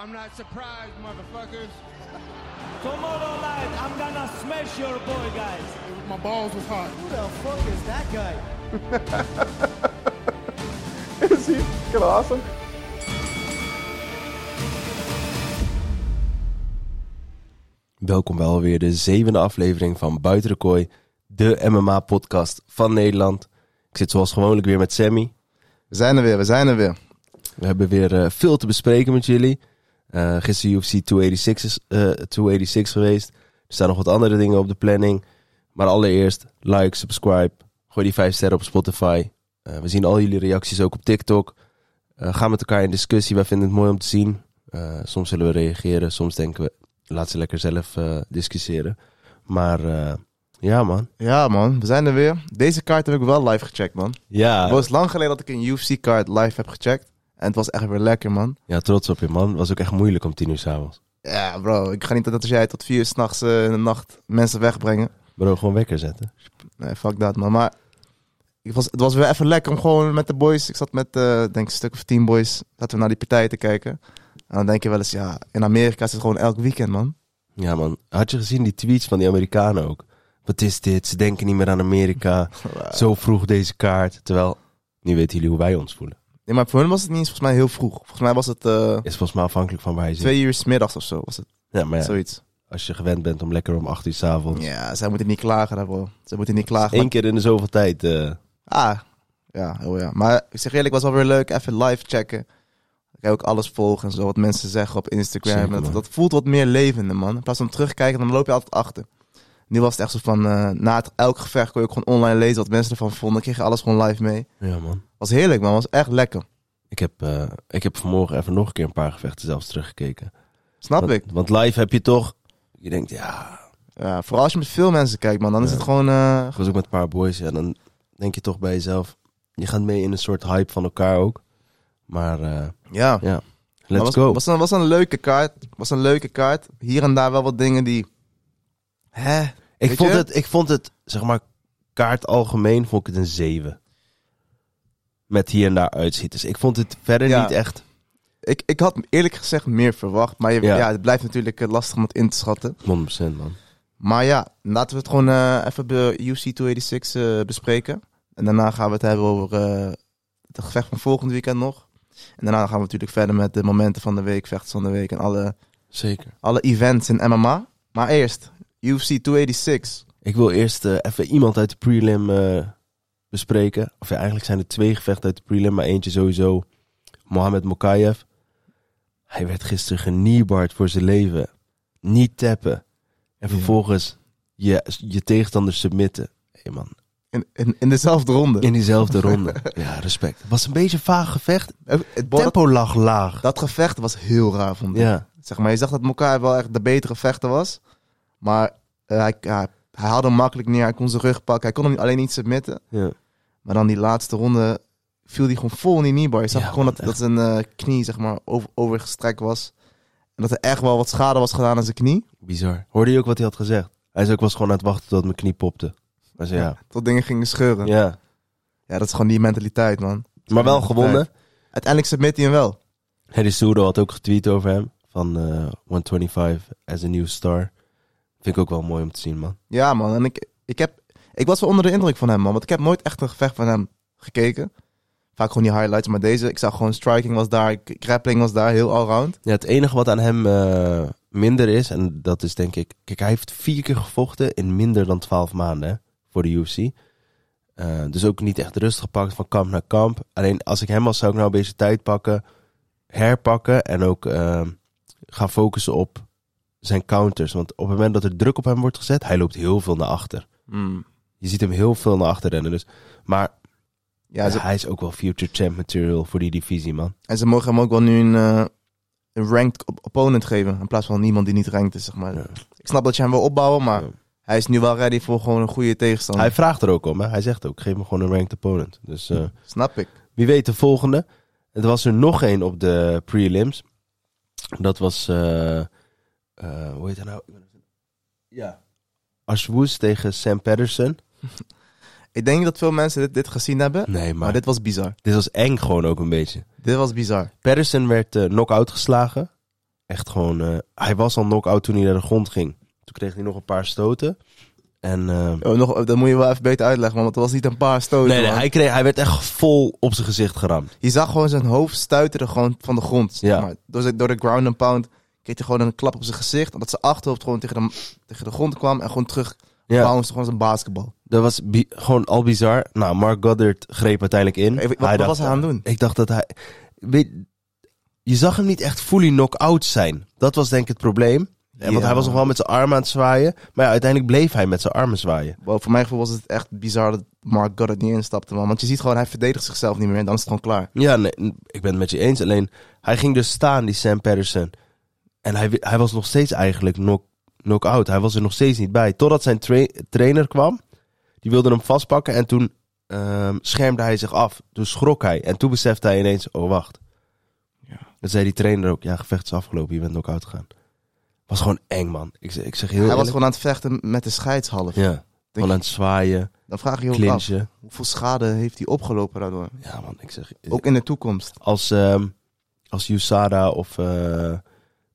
I'm not surprised, motherfuckers. Tomorrow night, I'm gonna smash your boy, guys. My balls was hot. Who the fuck is that guy? Is he of awesome? Welkom bij alweer de zevende aflevering van Buiten de Kooi, de MMA-podcast van Nederland. Ik zit zoals gewoonlijk weer met Sammy. We zijn er weer, we zijn er weer. We hebben weer eh, veel te bespreken met jullie. Eh gisteren UFC 286, is, eh, 286 geweest. Er staan nog wat andere dingen op de planning. Maar allereerst, like, subscribe, gooi die 5 sterren op Spotify. Eh, we zien al jullie reacties ook op TikTok. Eh, ga met elkaar in discussie, wij vinden het mooi om te zien. Eh, soms zullen we reageren, soms denken we, laat ze lekker zelf eh, discussiëren. Maar eh, ja man, Ja man, we zijn er weer. Deze kaart heb ik wel live gecheckt man. ja, Het was lang geleden dat ik een UFC kaart live heb gecheckt. En het was echt weer lekker man. ja trots op je man. Het was ook echt moeilijk om tien uur s'avonds. Ja bro, ik ga niet dat als jij tot vier uur s'nachts uh, in de nacht mensen wegbrengen. Bro, gewoon wekker zetten. Nee, fuck dat man. Maar ik was, het was weer even lekker om gewoon met de boys. Ik zat met eh, denk ik een stuk of tien boys. Zaten we naar die partijen te kijken. En dan denk je wel eens, ja, in Amerika is het gewoon elk weekend man. Ja man, had je gezien die tweets van die Amerikanen ook? Wat is dit? Ze denken niet meer aan Amerika. Zo vroeg deze kaart. Terwijl, nu weten jullie hoe wij ons voelen. Nee, maar voor hun was het niet eens volgens mij heel vroeg. Volgens mij was het eh, Is volgens mij afhankelijk van waar je zit. twee uur 's middags of zo. Was het Ja, maar ja, zoiets. als je gewend bent om lekker om acht uur s'avonds. Ja, zij moeten niet klagen daarvoor. Ze moeten niet klagen. Eén keer in de zoveel tijd. eh, Ah, ja, oh ja. Maar ik zeg eerlijk, het was wel weer leuk. Even live checken. Ik kan ook alles volgen en zo. Wat mensen zeggen op Instagram. Zeker, dat, man. dat voelt wat meer levende, man. In plaats van terugkijken, dan loop je altijd achter. Nu was het echt zo van, eh, na het, elk gevecht kon je ook gewoon online lezen wat mensen ervan vonden. Kreeg je alles gewoon live mee. ja man. Was heerlijk, man. Was echt lekker. Ik heb, eh, ik heb vanmorgen even nog een keer een paar gevechten zelfs teruggekeken. Snap want, ik. Want live heb je toch... Je denkt, ja... Ja, vooral als je met veel mensen kijkt, man. Dan is het gewoon... eh, Ik was ook met een paar boys. Ja, dan denk je toch bij jezelf... Je gaat mee in een soort hype van elkaar ook. Maar ja. ja, let's was, go. Was een, was een leuke kaart. Was een leuke kaart. Hier en daar wel wat dingen die... Hè? Ik vond, je? het, ik vond het, zeg maar, kaart algemeen vond ik het een 7. Met hier en daar uitschieters. Ik vond het verder Ja. niet echt. Ik, ik had eerlijk gezegd meer verwacht. Maar je, Ja. ja. het blijft natuurlijk eh, lastig om het in te schatten. 100% man. Maar ja, laten we het gewoon eh, even bij UFC 286 eh, bespreken. En daarna gaan we het hebben over eh, het gevecht van volgend weekend nog. En daarna gaan we natuurlijk verder met de momenten van de week, vechters van de week en alle, Zeker. alle events in MMA. Maar eerst, UFC 286. Ik wil eerst eh, even iemand uit de prelim eh, bespreken. Of ja, eigenlijk zijn er twee gevechten uit de prelim, maar eentje sowieso. Mohamed Mokayev. Hij werd gisteren geniebard voor zijn leven. Niet tappen. En vervolgens je, je tegenstander submitten. Hé man, In, in, in dezelfde ronde. in diezelfde ronde. Ja, respect. Het was een beetje een vaag gevecht. Eh, het, Tempo lag laag. dat gevecht was heel raar, vond ik. Ja. Zeg maar, je zag dat Mokai wel echt de betere vechter was. Maar eh, hij, hij haalde hem makkelijk neer. Hij kon zijn rug pakken. Hij kon hem alleen niet submitten. ja. Maar dan die laatste ronde viel hij gewoon vol in die kneebar. Je zag Ja, gewoon dat, dat zijn eh, knie zeg maar over, overgestrekt was. En dat er echt wel wat schade was gedaan aan zijn knie. Bizar. Hoorde je ook wat hij had gezegd? Hij zei, ik was gewoon aan het wachten tot mijn knie popte. Hij zei, ja. Tot dingen gingen scheuren. Ja. ja. dat is gewoon die mentaliteit, man. Maar wel gewonnen. Uiteindelijk submit hij hem wel. Harry Soudal had ook getweet over hem. Van eh 125 as a new star. Vind ik ook wel mooi om te zien, man. Ja, man. En ik, ik, heb, ik was wel onder de indruk van hem, man. Want ik heb nooit echt een gevecht van hem gekeken. Vaak gewoon die highlights. Maar deze, ik zag gewoon striking was daar. Grappling was daar. Heel allround. Ja, het enige wat aan hem eh, minder is, en dat is denk ik... Kijk, hij heeft vier keer gevochten in minder dan 12 maanden hè, voor de UFC. Eh, dus ook niet echt rust gepakt van kamp naar kamp. Alleen als ik hem was, zou ik nou beetje tijd pakken, herpakken en ook eh, gaan focussen op zijn counters. Want op het moment dat er druk op hem wordt gezet, hij loopt heel veel naar achter. Mm. Je ziet hem heel veel naar achter rennen. Dus. Maar Ja, ja, ze, hij is ook wel future champ material voor die divisie, man. en ze mogen hem ook wel nu een, eh, een ranked op- opponent geven. In plaats van iemand die niet ranked is, zeg maar. Ja. Ik snap dat je hem wil opbouwen, maar Ja. hij is nu wel ready voor gewoon een goede tegenstander. Hij vraagt er ook om, hè. Hij zegt ook, geef me gewoon een ranked opponent. Dus eh, Snap ik. wie weet de volgende. Er was er nog één op de prelims. Dat was, eh, eh, hoe heet hij nou? Ja. Ashwoes tegen Sam Patterson. Ik denk dat veel mensen dit, dit gezien hebben. Nee, maar, Maar dit... dit was bizar. was eng gewoon ook een beetje. Dit was bizar. Patterson werd eh knock-out geslagen. echt gewoon... eh, hij was al knock-out toen hij naar de grond ging. Toen kreeg hij nog een paar stoten. En... Oh, nog, dat moet je wel even beter uitleggen, want het was niet een paar stoten. nee, nee, hij, kreeg, hij werd echt vol op zijn gezicht geramd. Je zag gewoon zijn hoofd stuiteren gewoon van de grond. zeg Ja. maar. Door, door de ground and pound kreeg hij gewoon een klap op zijn gezicht. Omdat zijn achterhoofd gewoon tegen de, tegen de grond kwam en gewoon terug Ja, bounced, gewoon als een basketbal. dat was gewoon al bizar. Nou, Mark Goddard greep uiteindelijk in. Wat- wat dacht- was hij aan het doen? Ik dacht dat hij... Weet, je zag hem niet echt fully knock-out zijn. Dat was denk ik het probleem. Ja, Want hij was nog wel met zijn armen aan het zwaaien. Maar ja, uiteindelijk bleef hij met zijn armen zwaaien. Wow, voor mijn gevoel was het echt bizar dat Mark Goddard niet instapte, man. Want je ziet gewoon, hij verdedigt zichzelf niet meer en dan is het gewoon klaar. Ja, nee, ik ben het met je eens. Alleen, hij ging dus staan, die Sam Patterson. En hij, hij was nog steeds eigenlijk knock, knock-out. Hij was er nog steeds niet bij. Totdat zijn tra- trainer kwam. Die wilde hem vastpakken. En toen ehm, schermde hij zich af. Toen schrok hij. En toen besefte hij ineens, oh wacht. Ja. Dan zei die trainer ook, ja, gevecht is afgelopen. Je bent knock-out gegaan. Was gewoon eng, man. Ik, zeg- ik zeg heel hij was gewoon aan het vechten met de scheidshalf. Ja, gewoon aan het zwaaien, Dan vraag je je ook af, hoeveel schade heeft hij opgelopen daardoor? Ja, man, ik zeg... Ook in de toekomst. als, ehm als USADA of eh,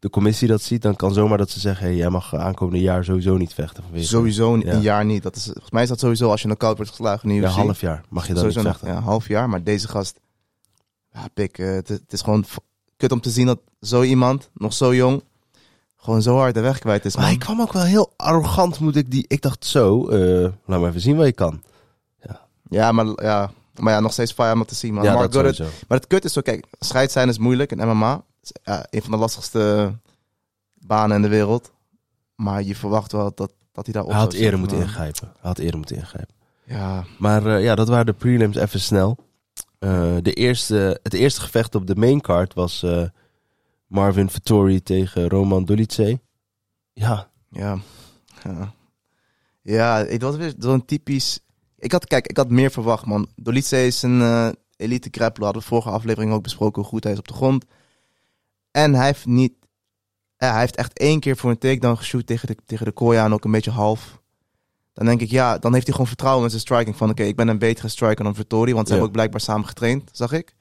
de commissie dat ziet, dan kan zomaar dat ze zeggen: hey, jij mag aankomende jaar sowieso niet vechten. Vanwege Sowieso een Ja. jaar niet. Dat is, volgens mij is dat sowieso als je een koud wordt geslagen de Ja, half jaar mag je niet Sowieso nog, vechten. ja, half jaar. Maar deze gast, ja, pik, eh, het, het is gewoon kut om te zien dat zo iemand, nog zo jong, gewoon zo hard de weg kwijt is, Maar hij kwam ook wel heel arrogant, moet ik die. Ik dacht zo, eh, laat maar even zien wat je kan. Ja, maar ja, maar ja, nog steeds fire om dat te zien, man. ja, Mark dat sowieso. maar het kut is zo, kijk, scheid zijn is moeilijk in MMA. Ja, een van de lastigste banen in de wereld. Maar je verwacht wel dat, dat hij daar op Hij had eerder moeten ingrijpen. Hij had eerder moeten ingrijpen. Ja, Maar eh, ja, dat waren de prelims even snel. Eh, de eerste, het eerste gevecht op de main card was eh, Marvin Vettori tegen Roman Dolidze. Ja, Ja. Ja, ja het was weer zo'n typisch... Ik had, kijk, ik had meer verwacht, man. Dolice is een elite grappler. Hadden we vorige aflevering ook besproken hoe goed hij is op de grond. En hij heeft niet... Ja, hij heeft echt één keer voor een takedown geshoot tegen de, tegen de Koya en ook een beetje half. Dan denk ik, ja, dan heeft hij gewoon vertrouwen met zijn striking. Van oké, ik ben een betere striker dan Vittori. Want ze Ja. hebben ook blijkbaar samen getraind, zag ik.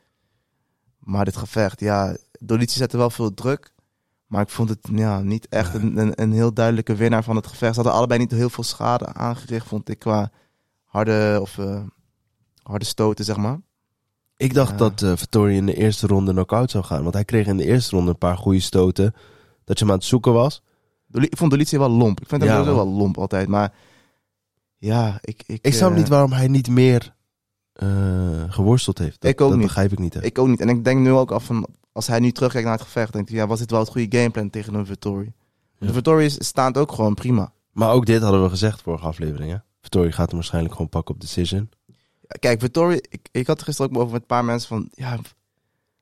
Maar dit gevecht, ja, Dolice zette wel veel druk. Maar ik vond het ja, niet echt een, een, een heel duidelijke winnaar van het gevecht. Ze hadden allebei niet heel veel schade aangericht, vond ik, qua harde, of, eh, harde stoten, zeg maar. Ik dacht dat Vettori in de eerste ronde knock-out zou gaan. Want hij kreeg in de eerste ronde een paar goede stoten. Dat je hem aan het zoeken was. Ik vond Dolice wel lomp. Ik vind hem sowieso wel lomp altijd. Maar ja, ik... Ik, Ik snap eh, niet waarom hij niet meer eh, geworsteld heeft. Dat, Ik ook dat niet. begrijp ik niet. Hè. Ik ook niet. En ik denk nu ook af van... Als hij nu terugkijkt naar het gevecht, denkt hij... Ja, was dit wel het goede gameplan tegen een Vittori? Ja. De Vittori is staand ook gewoon prima. Maar ook dit hadden we gezegd vorige aflevering. Hè? Gaat hem waarschijnlijk gewoon pakken op decision. Kijk, Vittori... Ik, ik had er gisteren ook over met een paar mensen van... Ja,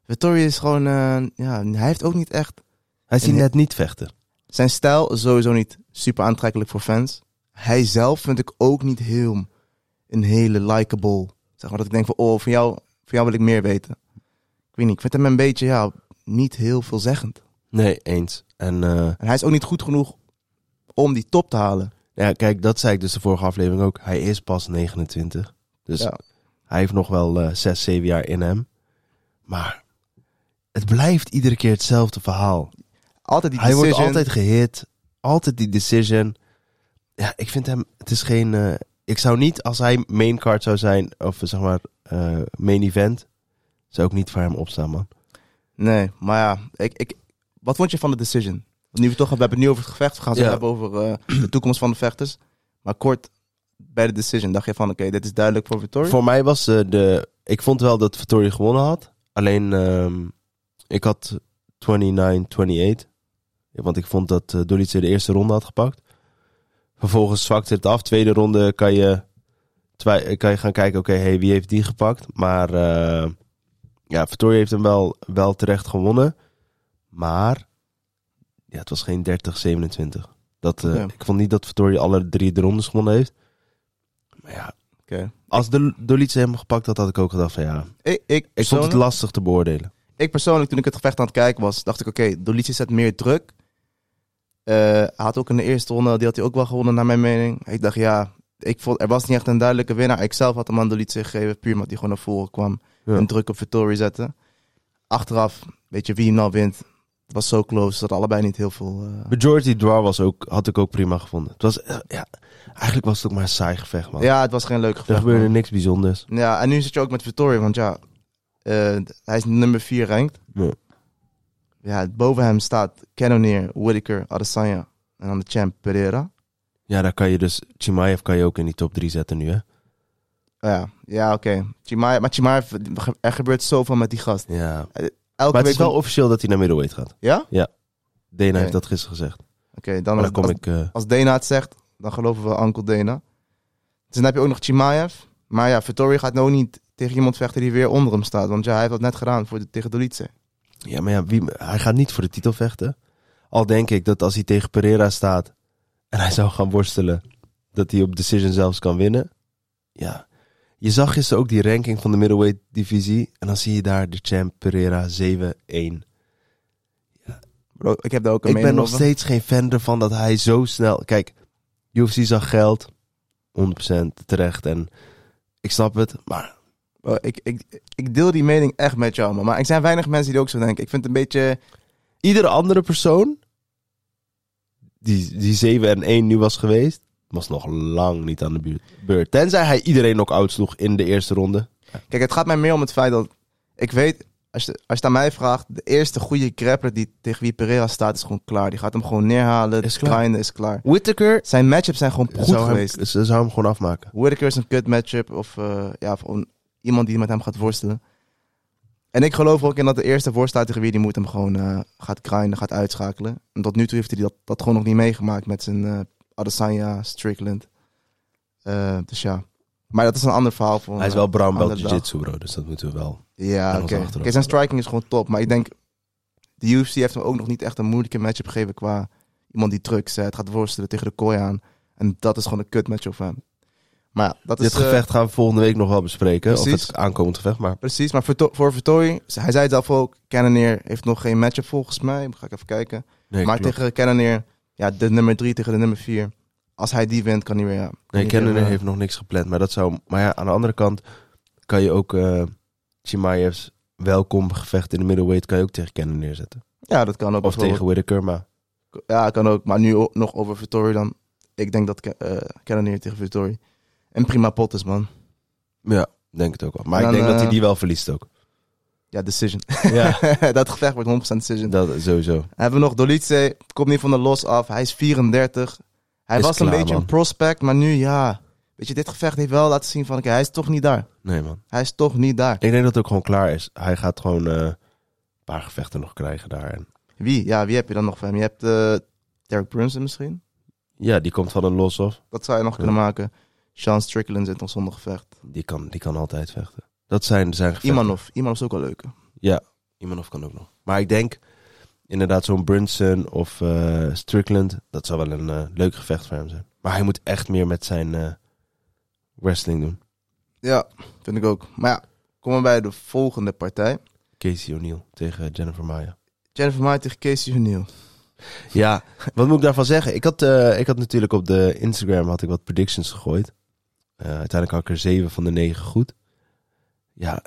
Vittori is gewoon... eh, ja, hij heeft ook niet echt... Hij ziet En- net niet vechten. Zijn stijl is sowieso niet super aantrekkelijk voor fans. Hij zelf vind ik ook niet heel een hele likable. Zeg maar dat ik denk van, oh, van jou, van jou wil ik meer weten. Ik weet niet, ik vind hem een beetje, ja, niet heel veelzeggend. Nee, eens. En eh, En hij is ook niet goed genoeg om die top te halen. ja, kijk, dat zei ik dus de vorige aflevering ook. Hij is pas 29. Dus Ja. hij heeft nog wel eh 6, 7 jaar in hem. Maar het blijft iedere keer hetzelfde verhaal. Altijd die Hij wordt decision. altijd gehit. Altijd die decision. Ja, ik vind hem... Het is geen... eh, ik zou niet, als hij main card zou zijn... Of zeg maar eh, main event... Zou ik niet voor hem opstaan, man. Nee, maar ja, ik, ik, wat vond je van de decision? Nu we, toch, we hebben het nu over het gevecht. We gaan het Ja. hebben over eh, de toekomst van de vechters. Maar kort bij de decision dacht je van, oké, dit is duidelijk voor Vittori. Voor mij was eh, de... Ik vond wel dat Vittori gewonnen had. Alleen... ehm, ik had 29-28. Ja, want ik vond dat uh, Dolice de eerste ronde had gepakt. Vervolgens zwakte het af. Tweede ronde kan je, kan je gaan kijken, oké, hey, wie heeft die gepakt? Maar eh, ja, Vittori heeft hem wel, wel terecht gewonnen. Maar ja, het was geen 30-27. Dat. Ik vond niet dat Vittori alle drie de rondes gewonnen heeft. Maar ja, als de hem gepakt had, had ik ook gedacht van ja, Ik, ik, ik vond het lastig te beoordelen. ik persoonlijk, toen ik het gevecht aan het kijken was, dacht ik, oké, Dolice zet meer druk. Eh, hij had ook in de eerste ronde, die had hij ook wel gewonnen, naar mijn mening. Ik dacht, ja, ik vond, er was niet echt een duidelijke winnaar. Ik zelf had hem aan Dolice gegeven, puur omdat hij gewoon naar voren kwam Ja. en druk op Vittori zette. Achteraf, weet je, wie hem nou wint, Het was zo close dat allebei niet heel veel... eh, Majority Draw was ook, had ik ook prima gevonden. Het was, eh, ja, eigenlijk was het ook maar een saai gevecht, man. Ja, het was geen leuk er gevecht. gebeurde man. niks bijzonders. Ja, en nu zit je ook met Vittori, want ja, eh, hij is nummer 4 ranked. Ja. Ja, boven hem staat Cannonier, Whittaker, Adesanya en dan de champ Pereira. Ja, daar kan je dus, Chimaev kan je ook in die top 3 zetten nu, hè? Oh ja, ja oké. Chimaev- Maar Chimaev, er gebeurt zoveel met die gast. Ja. Elke Maar het week is wel officieel dat hij naar middleweight gaat. Ja? Dana Oké. heeft dat gisteren gezegd. Oké, dan als, dan kom als, ik... eh, als Dana het zegt, dan geloven we Uncle Dana. Dus dan heb je ook nog Chimaev. Maar ja, Vittori gaat nou niet tegen iemand vechten die weer onder hem staat. Want ja, hij heeft dat net gedaan voor de, tegen Dolice. Ja, maar ja, wie, hij gaat niet voor de titel vechten. Al denk ik dat als hij tegen Pereira staat en hij zou gaan worstelen, dat hij op decision zelfs kan winnen. Ja, je zag gisteren ook die ranking van de middleweight divisie en dan zie je daar de champ Pereira 7-1. Bro, ik heb daar ook een Ik ben nog over. steeds geen fan ervan dat hij zo snel... Kijk, UFC zag geld, 100% terecht en ik snap het, maar Bro, ik, ik, ik deel die mening echt met jou, man. Maar er zijn weinig mensen die ook zo denken. Ik vind het een beetje... iedere andere persoon die, die 7 en 1 nu was geweest, was nog lang niet aan de buurt- beurt. Tenzij hij iedereen nog sloeg in de eerste ronde. Kijk, het gaat mij meer om het feit dat... Ik weet, als je, als je het aan mij vraagt... De eerste goede grappler die tegen wie Pereira staat is gewoon klaar. Die gaat hem gewoon neerhalen. Is klaar. klaar. is klaar. Whittaker Zijn matchups zijn gewoon goed zou geweest. hem, ze zou hem gewoon afmaken. Whittaker is een kut matchup. Of uh, ja, of on- iemand die met hem gaat worstelen. En ik geloof ook in dat de eerste voorstaat tegen wie die moet hem gewoon uh, gaat grinden, gaat uitschakelen. En tot nu toe heeft hij dat, dat gewoon nog niet meegemaakt met zijn uh, Adesanya, Strickland. Uh, dus ja. Maar dat is een ander verhaal voor Hij is wel brown belt jiu-jitsu bro, dus dat moeten we wel. Ja, oké. zijn striking is gewoon top. Maar ik denk, de UFC heeft hem ook nog niet echt een moeilijke matchup gegeven qua iemand die trucks zet, gaat worstelen tegen de kooi aan. En dat is gewoon een kut matchup voor hem. Maar ja, dat is... Dit eh, gevecht gaan we volgende week nog wel bespreken. Of het aankomend gevecht, maar Precies, maar voor, voor hij zei het zelf ook, Cannonier heeft nog geen matchup volgens mij. Ga ik even kijken. nee, maar klopt. tegen Cannonier, ja, de nummer 3 tegen de nummer 4. Als hij die wint, kan hij weer... Ja, Nee, eh, heeft nog niks gepland. Maar, dat zou, maar ja, aan de andere kant kan je ook eh Chimaev's welkom gevecht in de middleweight kan je ook tegen Kennener neerzetten. Ja, dat kan ook. Of tegen Whittaker, maar Ja, kan ook. Maar nu nog over Vittori dan. Ik denk dat uh, Cannonier tegen Vittori een prima pot is, man. ja, denk het ook wel. Maar En ik denk dat hij eh, die wel verliest ook. Ja, decision. Ja, dat gevecht wordt 100% decision. dat sowieso. Dan hebben we nog Dolice, komt niet van de los af. Hij is 34. Hij Is was een beetje man. een prospect, maar nu ja. Weet je, dit gevecht heeft wel laten zien van, oké, hij is toch niet daar. Nee man. Hij is toch niet daar. Ik denk dat het ook gewoon klaar is. Hij gaat gewoon eh, een paar gevechten nog krijgen daar. En Wie? Ja, wie heb je dan nog van hem? Je hebt eh Derek Brunson misschien. ja, die komt van een los of. Dat zou je nog kunnen maken. Sean Strickland zit nog zonder gevecht. Die kan, die kan altijd vechten. Dat zijn, zijn gevechten. Imanov. Imanov is ook wel leuk. Ja, Imanov kan ook nog. Maar ik denk inderdaad zo'n Brunson of eh, Strickland, dat zou wel een eh, leuk gevecht voor hem zijn. Maar hij moet echt meer met zijn eh, wrestling doen. Ja, vind ik ook. Maar ja, komen we bij de volgende partij. Casey O'Neill tegen Jennifer Maya. Jennifer Maya tegen Casey O'Neill. Ja, wat moet ik daarvan zeggen? Ik had, eh, ik had natuurlijk op de Instagram had ik wat predictions gegooid. Eh, uiteindelijk had ik er 7 van de 9 goed. Ja,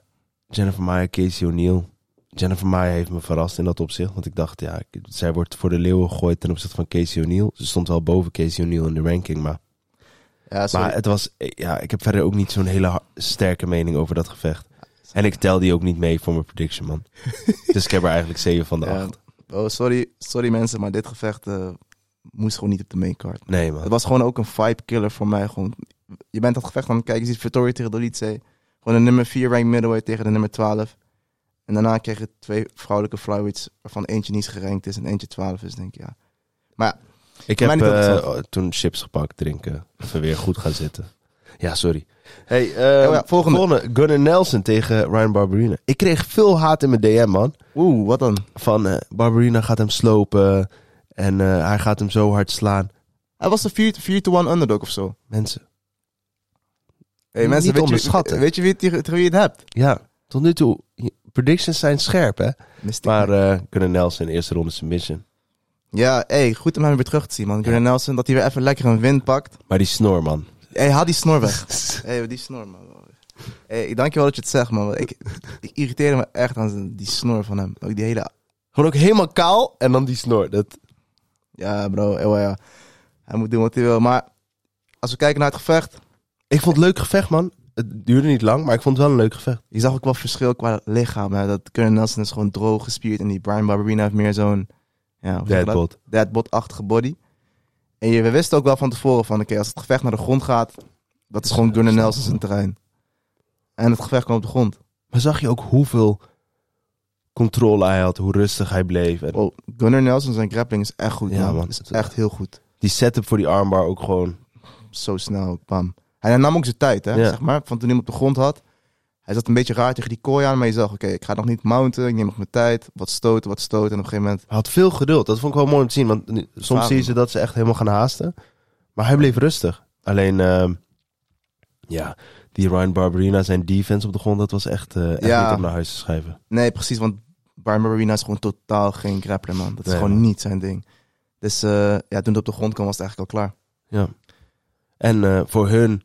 Jennifer Maya, Casey O'Neill. Jennifer Maya heeft me verrast in dat opzicht. Want ik dacht, ja, zij wordt voor de leeuwen gegooid ten opzichte van Casey O'Neill. Ze stond wel boven Casey O'Neill in de ranking. Maar, Ja, sorry. maar het was, ja, ik heb verder ook niet zo'n hele sterke mening over dat gevecht. En ik tel die ook niet mee voor mijn prediction, man. dus ik heb er eigenlijk 7 van de Ja. 8. Oh, sorry, sorry mensen, maar dit gevecht eh, moest gewoon niet op de main card. Nee, man. Het was gewoon ook een vibe killer voor mij. Gewoon, je bent dat gevecht aan het kijken. Je ziet Vittori tegen Dolice. Gewoon de nummer 4 rank middleweight tegen de nummer 12. En daarna kreeg je twee vrouwelijke flyweights. Waarvan eentje niet gerankt is en eentje 12 is, denk ik. Ja. Maar ja, Ik heb eh, toen chips gepakt, drinken. Even weer goed gaan zitten. Ja, sorry. Hey, eh, Oh ja, volgende. Gunnar Nelson tegen Ryan Barberina. Ik kreeg veel haat in mijn DM, man. oeh, wat dan? Van eh, Barberina gaat hem slopen. En hij gaat hem zo hard slaan. Hij was de 4-to-1 underdog of zo. Mensen. Hey, Niet mensen, weet je, onderschatten. weet je wie het, wie je het hebt? Ja, tot nu toe. Predictions zijn scherp, hè? Mystic Maar Man. eh Gunnar Nelson, eerste ronde submission. Ja, hey, goed om hem weer terug te zien, man. Gunnar Nelson, dat hij weer even lekker een win pakt. Maar die snor, man. Hey, haal die snor weg. hey, die snor, man. Hey, ik dank je wel dat je het zegt, man. Ik, ik irriteerde me echt aan die snor van hem. Ook die hele Gewoon ook helemaal kaal en dan die snor. Dat, Ja, bro. eh, ja. Hij moet doen wat hij wil. Maar als we kijken naar het gevecht. Ik vond het leuk gevecht, man. Het duurde niet lang, maar ik vond het wel een leuk gevecht. Je zag ook wel verschil qua lichaam. Hè? Dat Curren Nelson is gewoon droog gespierd. En die Brian Barberina heeft meer zo'n... Ja? Deadbot. Deadbot-achtige body. En je, we wisten ook wel van tevoren van... Oké, als het gevecht naar de grond gaat... Dat is gewoon Gunnar Nelson zijn terrein. En het gevecht kwam op de grond. Maar zag je ook hoeveel controle hij had, hoe rustig hij bleef. En Oh, Gunnar Nelson zijn grappling is echt goed, Ja, man. man. Is echt heel goed. die setup voor die armbar ook gewoon. Zo snel, bam. Hij nam ook zijn tijd, hè. Ja. Zeg maar, van toen hij hem op de grond had. Hij zat een beetje raar tegen die kooi aan. Maar je zag, oké, ik ga nog niet mounten. Ik neem nog mijn tijd. Wat stoten, wat stoten. En op een gegeven moment... Hij had veel geduld. Dat vond ik wel mooi om te zien. Want nu- soms zie je ze dat ze echt helemaal gaan haasten. Maar hij bleef rustig. Alleen, ehm, ja, die Ryan Barberina, zijn defense op de grond, dat was echt, eh, echt Ja. niet om naar huis te schrijven. Nee, precies. Want Brian Marina is gewoon totaal geen grappler, man. Dat is Nee, gewoon man. niet zijn ding. Dus eh, ja, toen het op de grond kwam, was het eigenlijk al klaar. Ja. En eh, voor hun,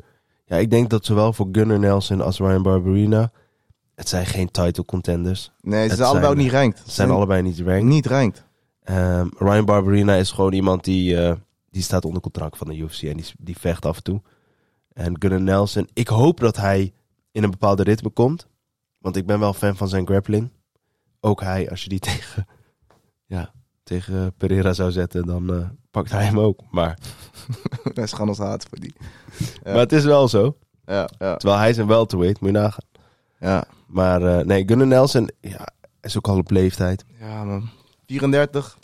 ja, ik denk dat zowel voor Gunnar Nelson als Ryan Barberina, het zijn geen title contenders. Nee, ze Het zijn allebei ook niet ranked. Ze zijn allebei niet ranked. niet ranked. Ehm, Ryan Barberina is gewoon iemand die, eh, die staat onder contract van de UFC en die, die vecht af en toe. En Gunnar Nelson, ik hoop dat hij in een bepaalde ritme komt. Want ik ben wel fan van zijn grappling. Ook hij, als je die tegen, ja, tegen Pereira zou zetten, dan eh, pakt hij hem ook. Maar, Hij is gewoon als haat voor die. Ja. maar het is wel zo. Ja, ja, Terwijl hij zijn welterweight, moet je nagaan. ja. Maar eh, nee, Gunnar Nelson, ja, is ook al op leeftijd. Ja, man. 34.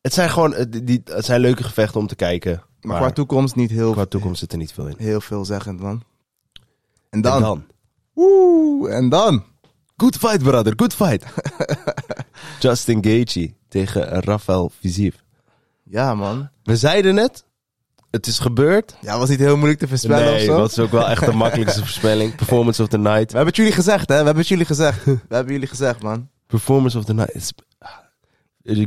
Het zijn gewoon, eh, die, het zijn leuke gevechten om te kijken. Maar, qua toekomst niet heel, qua toekomst zit er niet veel in. heel veelzeggend, man. En dan? En dan? Oeh, en dan? Good fight, brother. Good fight. Justin Gaethje tegen Rafael Fiziev. Ja, man. We zeiden het. Het is gebeurd. Ja, was niet heel moeilijk te voorspellen of nee, zo. dat is ook wel echt de makkelijkste voorspelling. Performance of the night. We hebben het jullie gezegd, hè? We hebben het jullie gezegd. We hebben jullie gezegd, man. Performance of the night.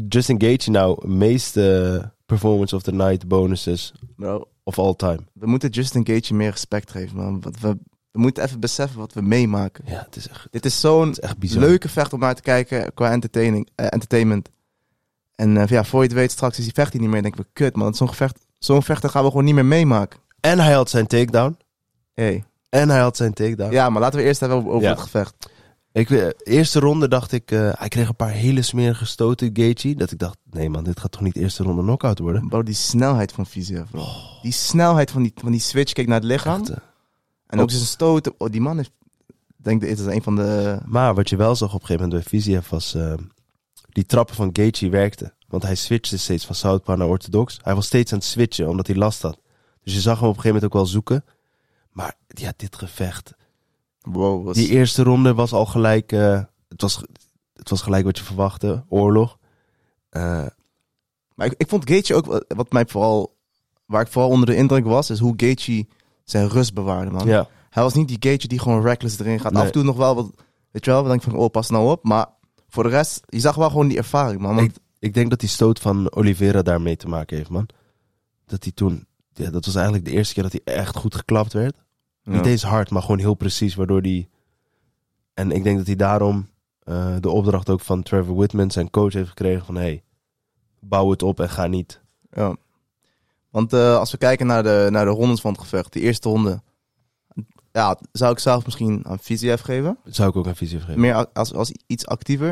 Justin Gaethje nou meeste performance of the night bonuses Bro, of all time. we moeten Justin Gaethje meer respect geven, man. Want we, we moeten even beseffen wat we meemaken. Ja, het is echt, Dit is zo'n leuke vecht om naar te kijken qua entertaining, eh, entertainment. En eh, ja, voor je het weet, straks is die vecht niet meer. Denken we, kut man, zo'n gevecht, zo'n vechter gaan we gewoon niet meer meemaken. En hij had zijn takedown. Hey. En hij had zijn takedown. Ja, maar laten we eerst even over, Ja. het gevecht. Ik, weet- eerste ronde dacht ik, eh, hij kreeg een paar hele smerige stoten, Gaethje. Dat ik dacht, nee man, dit gaat toch niet eerste ronde knockout worden? Bro, die snelheid van Fiziev, bro. Die snelheid van die, van die switch, kijk naar het lichaam. Echt, eh. En ook zijn stoten. Oh, die man is, denk, dit is een van de... Maar wat je wel zag op een gegeven moment bij Fiziev was... eh, die trappen van Gaethje werkten. Want hij switchte steeds van Southpaw naar orthodox. Hij was steeds aan het switchen, omdat hij last had. Dus je zag hem op een gegeven moment ook wel zoeken. Maar ja, dit gevecht... Wow, was, Die eerste ronde was al gelijk... eh, het, was, het was gelijk wat je verwachtte. Oorlog. Eh, Maar ik, ik vond Gaethje ook, wat mij vooral, waar ik vooral onder de indruk was, is hoe Gaethje zijn rust bewaarde, man. ja. Hij was niet die Gaethje die gewoon reckless erin gaat. Nee. Af en toe nog wel wat, weet je wel, dan denk ik van, oh, pas nou op. Maar voor de rest, je zag wel gewoon die ervaring, man. Want, Ik denk dat die stoot van Oliveira daarmee te maken heeft, man. Dat hij toen... Ja, dat was eigenlijk de eerste keer dat hij echt goed geklapt werd. ja. Niet eens hard, maar gewoon heel precies, waardoor die... En ik denk dat hij daarom eh, de opdracht ook van Trevor Whitman, zijn coach, heeft gekregen van... Hey, bouw het op en ga niet. Ja. Want eh, als we kijken naar de, naar de rondes van het gevecht, die eerste ronde, ja, zou ik zelf misschien aan Fiziev geven. Zou ik ook een visie geven. Meer als, als iets actiever.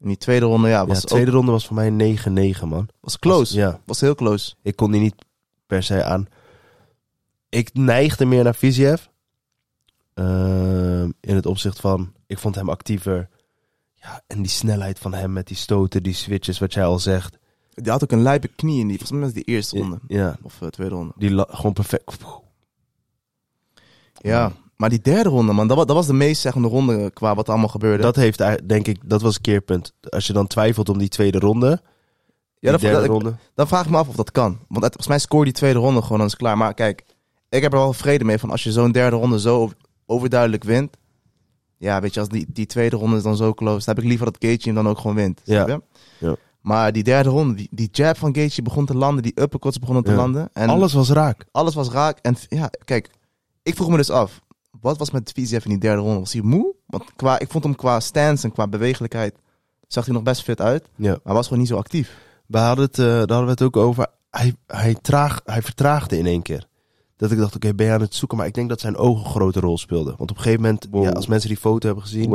En die tweede ronde, ja, ja, was, de tweede ook, ronde was voor mij 9-9, man. was close. Ja, Was heel close. ik kon die niet per se aan. Ik neigde meer naar Viziev. Ehm, in het opzicht van, ik vond hem actiever. Ja, en die snelheid van hem met die stoten, die switches, wat jij al zegt. Die had ook een lijpe knie in die, volgens mij was die eerste ronde. Ja, Of uh, tweede ronde. die la- gewoon perfect. Ja, maar die derde ronde, man, dat, wa- dat was de meest zeggende ronde qua wat er allemaal gebeurde. Dat heeft, eigenlijk- denk ik, dat was een keerpunt. Als je dan twijfelt om die tweede ronde, ja, die dat, derde dat- ronde. dan vraag ik me af of dat kan. Want het, volgens mij scoort die tweede ronde gewoon, dan is het klaar. Maar kijk, ik heb er wel vrede mee van als je zo'n derde ronde zo over- overduidelijk wint. Ja, weet je, als die, die tweede ronde is dan zo close, dan heb ik liever dat Gaethje hem dan ook gewoon wint. Ja. snap je? Ja. Maar die derde ronde, die, die jab van Gaethje begon te landen, die uppercuts begonnen te landen. En Alles was raak. alles was raak. En ja, kijk, ik vroeg me dus af, wat was met Fiziev in die derde ronde? Was hij moe? Want qua, ik vond hem qua stance en qua bewegelijkheid zag hij nog best fit uit. Ja. Maar hij was gewoon niet zo actief. We hadden het, eh, daar hadden we het ook over. Hij, hij, traag, hij vertraagde in één keer. Dat ik dacht, oké, ben je aan het zoeken? Maar ik denk dat zijn ogen een grote rol speelden. Want op een gegeven moment, Wow. ja, als mensen die foto hebben gezien...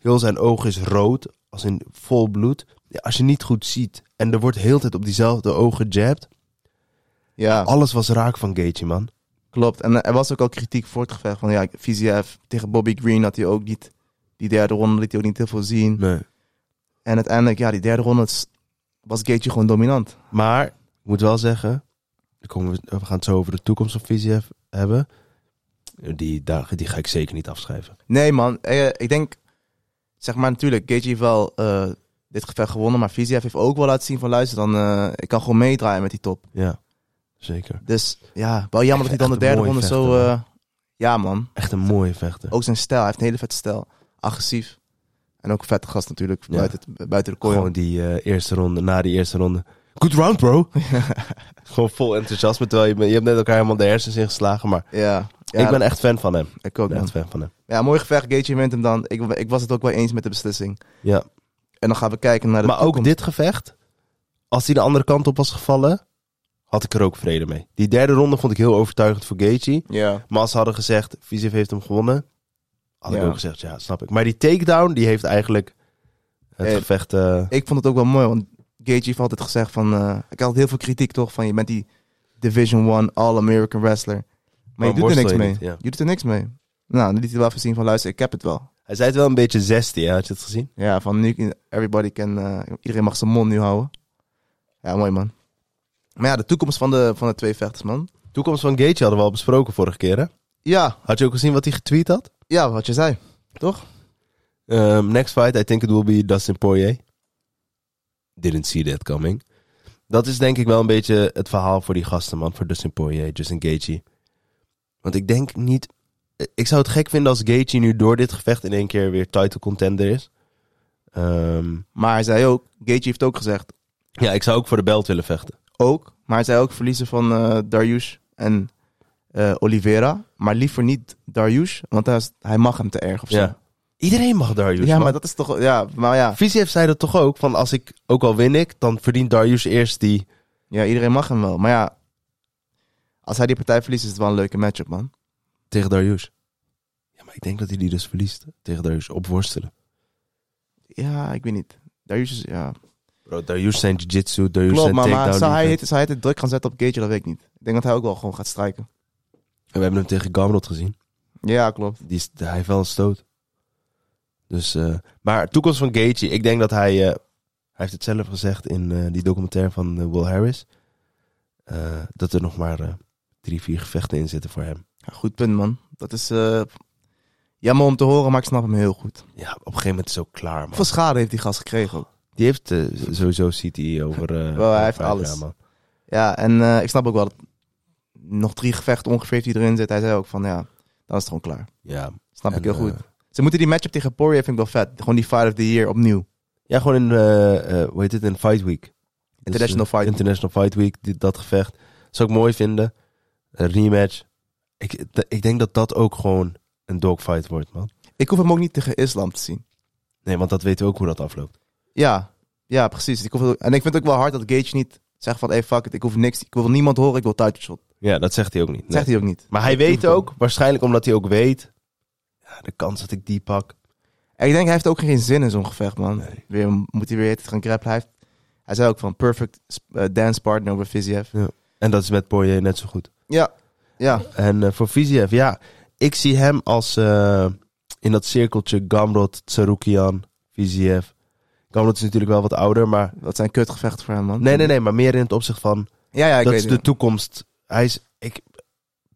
Heel zijn oog is rood, als in vol bloed. Als je niet goed ziet en er wordt heel tijd op diezelfde ogen gejabbed... Ja, Alles was raak van Gaethje, man. klopt. En er was ook al kritiek voor het gevecht. Van ja, VZF tegen Bobby Green had hij ook niet... Die derde ronde liet hij ook niet heel veel zien. Nee. En uiteindelijk, ja, die derde ronde was Gaethje gewoon dominant. Maar, ik moet wel zeggen... komen we, we gaan het zo over de toekomst van VCF hebben. Die, daar, die ga ik zeker niet afschrijven. Nee, man. Eh, ik denk, zeg maar natuurlijk, Gaethje heeft wel eh, dit gevecht gewonnen. Maar VZF heeft ook wel laten zien van luister, dan, eh, ik kan gewoon meedraaien met die top. Ja, zeker. Dus ja, wel jammer dat hij dan de derde ronde zo... eh, ja, man. Echt een mooie vechter. Ook zijn stijl. Hij heeft een hele vette stijl. Agressief. En ook een vette gast natuurlijk, Ja. buiten, het- buiten de kooi. Gewoon die eh, eerste ronde, na die eerste ronde. Good round, bro. Gewoon vol enthousiasme. Terwijl je, je hebt net elkaar helemaal de hersens ingeslagen. Maar Ja. ja, ik ben echt fan van hem. ik ook, ben echt fan van hem. Ja, mooi gevecht. Gaethje wint hem dan. Ik, ik was het ook wel eens met de beslissing. Ja. En dan gaan we kijken naar de Maar ook dit gevecht, als hij de andere kant op was gevallen, had ik er ook vrede mee. Die derde ronde vond ik heel overtuigend voor Gaethje. Ja. Maar als ze hadden gezegd, Viziv heeft hem gewonnen, had ik ook gezegd, ja, snap ik. Maar die takedown, die heeft eigenlijk het gevecht... eh, Ik vond het ook wel mooi, want Gaethje heeft altijd gezegd van... eh, ik had heel veel kritiek toch, van je bent die Division 1 All-American Wrestler. Maar je doet er niks mee. niet, ja. Je doet er niks mee. Nou, dan liet hij wel even zien van luister, ik heb het wel. Hij zei het wel een beetje zestie, hè? had je het gezien? Ja, van nu, everybody can, eh, iedereen mag zijn mond nu houden. Ja, mooi man. Maar ja, de toekomst van de, van de twee vechters, man. Toekomst van Gaethje hadden we al besproken vorige keer, hè? Ja, Had je ook gezien wat hij getweet had? ja, wat je zei. Toch? Um, next fight, I think it will be Dustin Poirier. Didn't see that coming. Dat is denk ik wel een beetje het verhaal voor die gasten, man. Voor Dustin Poirier, Justin Gaethje. Want ik denk niet... Ik zou het gek vinden als Gaethje nu door dit gevecht in één keer weer title contender is. Ehm, Maar hij zei ook, Gaethje heeft ook gezegd, ja, ik zou ook voor de belt willen vechten. ook. Maar hij zei ook verliezen van eh Dariush en eh, Oliveira. Maar liever niet Dariush, want hij, is- hij mag hem te erg of zo. Ja. Iedereen mag Darius, Ja, maar dat is toch... Ja, maar ja, Viziev zei dat toch ook? Van als ik, ook al win ik, dan verdient Darius eerst die... ja, iedereen mag hem wel. Maar ja, als hij die partij verliest, is het wel een leuke matchup, man. Tegen Darius. Ja, maar ik denk dat hij die dus verliest. Tegen Darius, op worstelen. Ja, ik weet niet. Darius is... Ja, Bro, Darius zijn jiu-jitsu, Darius klopt. zijn Maar, zou, hij het, zou hij het druk gaan zetten op Gaethje, dat weet ik niet. Ik denk dat hij ook wel gewoon gaat strijken. En we hebben hem tegen Gamrot gezien. Ja, klopt. Die is, hij heeft wel een stoot. Dus, eh, maar toekomst van Gaethje, ik denk dat hij... eh, hij heeft het zelf gezegd in eh, die documentaire van Will Harris. dat er nog maar drie, vier gevechten in zitten voor hem. Ja, goed punt, man. Dat is eh, jammer om te horen, maar ik snap hem heel goed. Ja, op een gegeven moment is het ook klaar, man. Hoeveel schade heeft die gast gekregen ook? Die heeft eh, sowieso CT over... eh, Wel, hij heeft vijf alles. jaar, man. Ja, en ik snap ook wel dat nog drie gevechten ongeveer hij erin zit. Hij zei ook van, ja, dan is het gewoon klaar. Ja, Snap En, ik heel goed. Ze moeten die matchup tegen Poirier vind ik wel vet. Gewoon die fight of the year opnieuw. Ja, gewoon in, hoe heet het, in Fight Week. International Dus, Fight Week. International Fight Week, dit, dat gevecht. Zou ik mooi vinden. Een rematch. Ik, ik denk dat dat ook gewoon een dogfight wordt, man. Ik hoef hem ook niet tegen Islam te zien. Nee, want dat weten we ook hoe dat afloopt. Ja, ja, precies. Ik hoef, en ik vind het ook wel hard dat Gage niet zegt van, hey, fuck it, ik hoef niks. Ik wil niemand horen, ik wil title shot. Ja, dat zegt hij ook niet. Zegt hij ook niet. Maar hij weet ook, waarschijnlijk omdat hij ook weet... Ja, de kans dat ik die pak... En ik denk, hij heeft ook geen zin in zo'n gevecht, man. Nee. Weer, moet hij weer het gaan grappelen. Hij, heeft- hij zei ook van, perfect eh, dance partner over Viziev. En dat is met Poirier net zo goed. Ja, ja. En eh, voor Viziev, ja... Ik zie hem als... eh, in dat cirkeltje Gamrot, Tsaroukian, Viziev. Gamrot is natuurlijk wel wat ouder, maar... Dat zijn kutgevechten voor hem, man. Nee, nee, nee, maar meer in het opzicht van... Ja, ja, ik dat weet is de toekomst. Hij is, ik,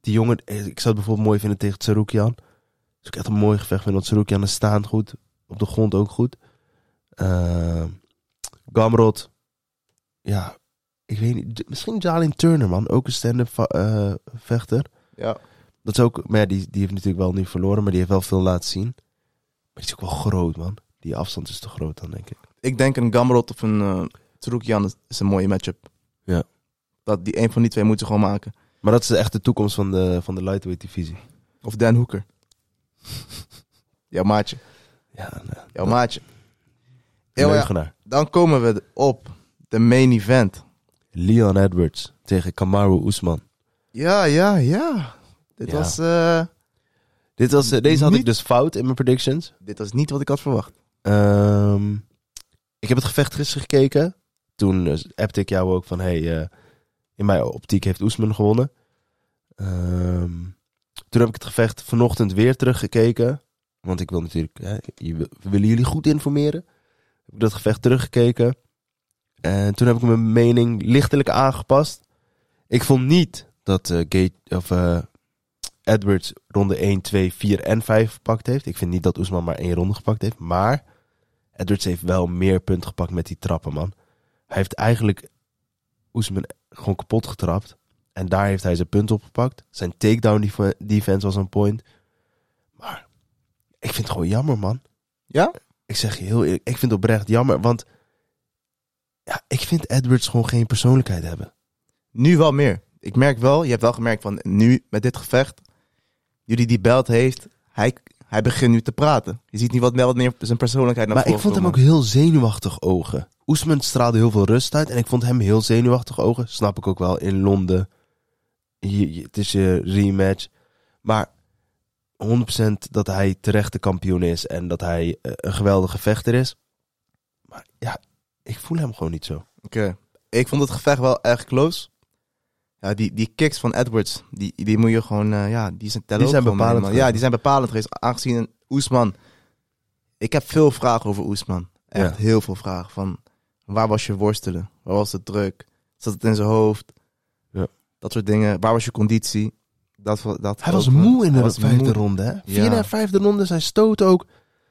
die jongen, eh, ik zou het bijvoorbeeld mooi vinden tegen Tsaroukian. Dus ik echt een mooi gevecht vinden, want Tsaroukian is staand goed, op de grond ook goed. Eh, Gamrot, ja, ik weet niet, misschien Jalin Turner, man, ook een stand-up eh, vechter. Ja. Dat is ook, maar ja, die, die heeft natuurlijk wel nu verloren, maar die heeft wel veel laten zien. Maar die is ook wel groot, man. Die afstand is te groot dan, denk ik. Ik denk een Gamrot of een uh, Tsaroukian is, een mooie matchup. Ja. Dat die een van die twee moeten gewoon maken. Maar dat is echt de toekomst van de, van de lightweight divisie. Of Dan Hoeker. Jouw maatje. Ja, nou, Jouw maatje. Ja. Leugenaar. Dan komen we op de main event. Leon Edwards tegen Kamaru Usman. Ja, ja, ja. Dit, Ja. Was, eh, Dit was, eh, deze had ik dus fout in mijn predictions. dit was niet wat ik had verwacht. Ehm, ik heb het gevecht gisteren gekeken. Toen uh, appte ik jou ook van... Hey, eh, in mijn optiek heeft Oesman gewonnen. Ehm, toen heb ik het gevecht vanochtend weer teruggekeken. Want ik wil natuurlijk... Hè, willen jullie goed informeren. Heb ik dat gevecht teruggekeken. En toen heb ik mijn mening lichtelijk aangepast. Ik vond niet dat eh, Gate, of, eh, Edwards ronde 1, 2, 4 en 5 gepakt heeft. Ik vind niet dat Oesman maar één ronde gepakt heeft. Maar Edwards heeft wel meer punten gepakt met die trappen, man. Hij heeft eigenlijk Oesman gewoon kapot getrapt. En daar heeft hij zijn punt op gepakt. Zijn takedown def- defense was een point. Maar ik vind het gewoon jammer, man. Ja? Ik zeg je heel eerlijk, ik vind het oprecht jammer. Want ja, ik vind Edwards gewoon geen persoonlijkheid hebben. Nu wel meer. Ik merk wel, je hebt wel gemerkt van nu met dit gevecht, jullie die belt heeft, hij, hij begint nu te praten. Je ziet niet wat meer, wat meer zijn persoonlijkheid naar Maar ik vond hem ook heel zenuwachtig ogen. Oesman straalde heel veel rust uit. En ik vond hem heel zenuwachtig ogen. Snap ik ook wel in Londen. Je, je- het is je rematch. Maar 100% dat hij terecht de kampioen is. En dat hij eh, een geweldige vechter is. Maar ja, ik voel hem gewoon niet zo. Oké. Ik vond het gevecht wel erg close. Ja, die, die kicks van Edwards, die, die moet je gewoon, eh, ja, die zijn tellen Die zijn bepalend. Ja, die zijn bepalend geweest. Aangezien Oesman, ik heb veel vragen over Oesman. Echt Ja. heel veel vragen. Van, waar was je worstelen? Waar was de druk? Zat het in zijn hoofd? Ja. Dat soort dingen. Waar was je conditie? Dat, dat Hij was ook, moe in de hij was vijfde moe. ronde. Hè? Vierde Ja. en vijfde ronde. Zijn stoot ook.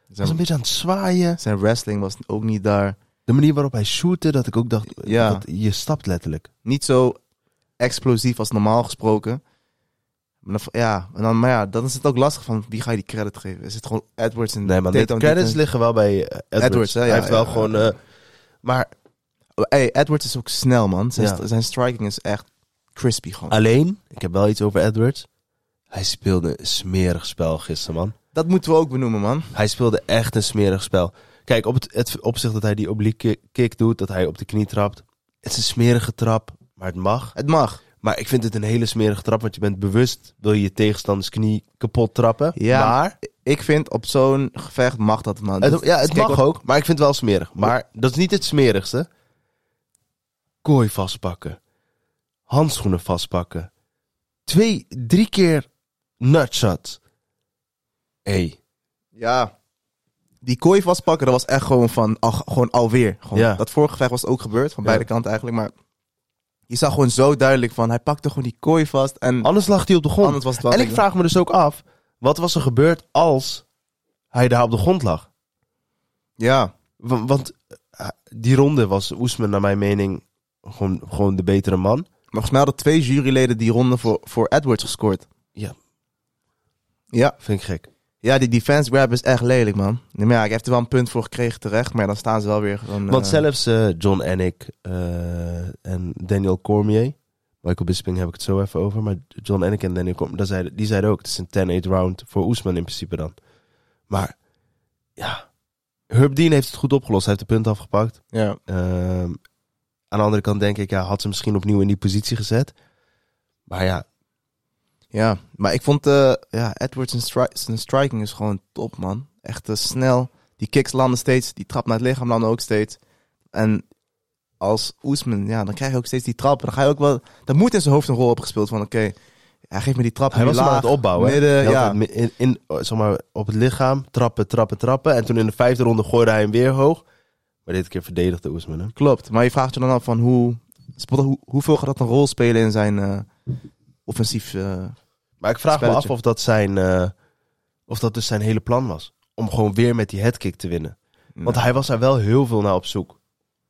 was Zijn, een beetje aan het zwaaien. zijn wrestling was ook niet daar. De manier waarop hij shootte. Dat ik ook dacht. Ja. Dat, je stapt letterlijk. Niet zo explosief als normaal gesproken. Maar, dan, ja, en dan, maar ja, dan is het ook lastig van wie ga je die credit geven? Is het gewoon Edwards en Nee, man. De credits liggen wel bij eh, Edwards. Edwards, hè? hij Ja, heeft wel ja, gewoon... eh, maar Hey, Edwards is ook snel, man. Zijn, Ja. st- zijn striking is echt crispy gewoon. Alleen, ik heb wel iets over Edwards. Hij speelde een smerig spel gisteren, man. Dat moeten we ook benoemen, man. Hij speelde echt een smerig spel. Kijk, op het, het opzicht dat hij die oblique kick, doet, dat hij op de knie trapt. Het is een smerige trap, maar het mag. Het mag. Maar ik vind het een hele smerige trap, want je bent bewust, wil je je tegenstanders knie kapot trappen. Ja, maar Ik vind op zo'n gevecht mag dat, man. het, ja, het kijk mag wat- ook, maar ik vind het wel smerig. Maar dat is niet het smerigste. Kooi vastpakken. Handschoenen vastpakken. Twee, drie keer nutshots. Hey, Ja. Die kooi vastpakken, dat was echt gewoon van, al, gewoon alweer. Gewoon, Ja. Dat vorige gevecht was ook gebeurd, van beide kanten eigenlijk. Maar je zag gewoon zo duidelijk van, hij pakte gewoon die kooi vast. En anders lag hij op de grond. anders was het wel... En ik vraag me dus ook af, wat was er gebeurd als hij daar op de grond lag? Ja, Wa- Want eh, die ronde was Oesman naar mijn mening gewoon, gewoon de betere man. maar volgens mij hadden twee juryleden die ronde voor, voor Edwards gescoord. Ja. Ja. Vind ik gek. Ja, die defense grab is echt lelijk, man. Maar ja, ik heb er wel een punt voor gekregen terecht, maar dan staan ze wel weer gewoon... Want eh, zelfs eh, John Anik eh, en Daniel Cormier, Michael Bisping heb ik het zo even over, maar John Anik en Daniel Cormier, dat zeiden, die zeiden ook, het is een 10-8 round voor Oesman in principe dan. Maar ja, Herb Dean heeft het goed opgelost, hij heeft de punt afgepakt. Ja. Ehm, aan de andere kant denk ik, ja, had ze misschien opnieuw in die positie gezet. Maar ja, Ja, maar ik vond eh ja, Edwards stri- zijn striking is gewoon top, man. Echt eh, snel. Die kicks landen steeds, die trap naar het lichaam landen ook steeds. En als Oesman, ja, dan krijg je ook steeds die trappen. Dan ga je ook wel, dan moet in zijn hoofd een rol opgespeeld van, oké, hij geeft me die trap hij was hem aan laag, het opbouwen. Midden, ja. in, in, zeg maar, op het lichaam, trappen, trappen, trappen. En toen in de vijfde ronde gooide hij hem weer hoog. Maar dit keer verdedigde Oesman. Klopt, maar je vraagt je dan af van hoe, hoe hoeveel gaat dat een rol spelen in zijn eh, offensief... Maar ik vraag me af of dat, zijn, eh, of dat dus zijn hele plan was. Om gewoon weer met die headkick te winnen. Want hij was daar wel heel veel naar op zoek.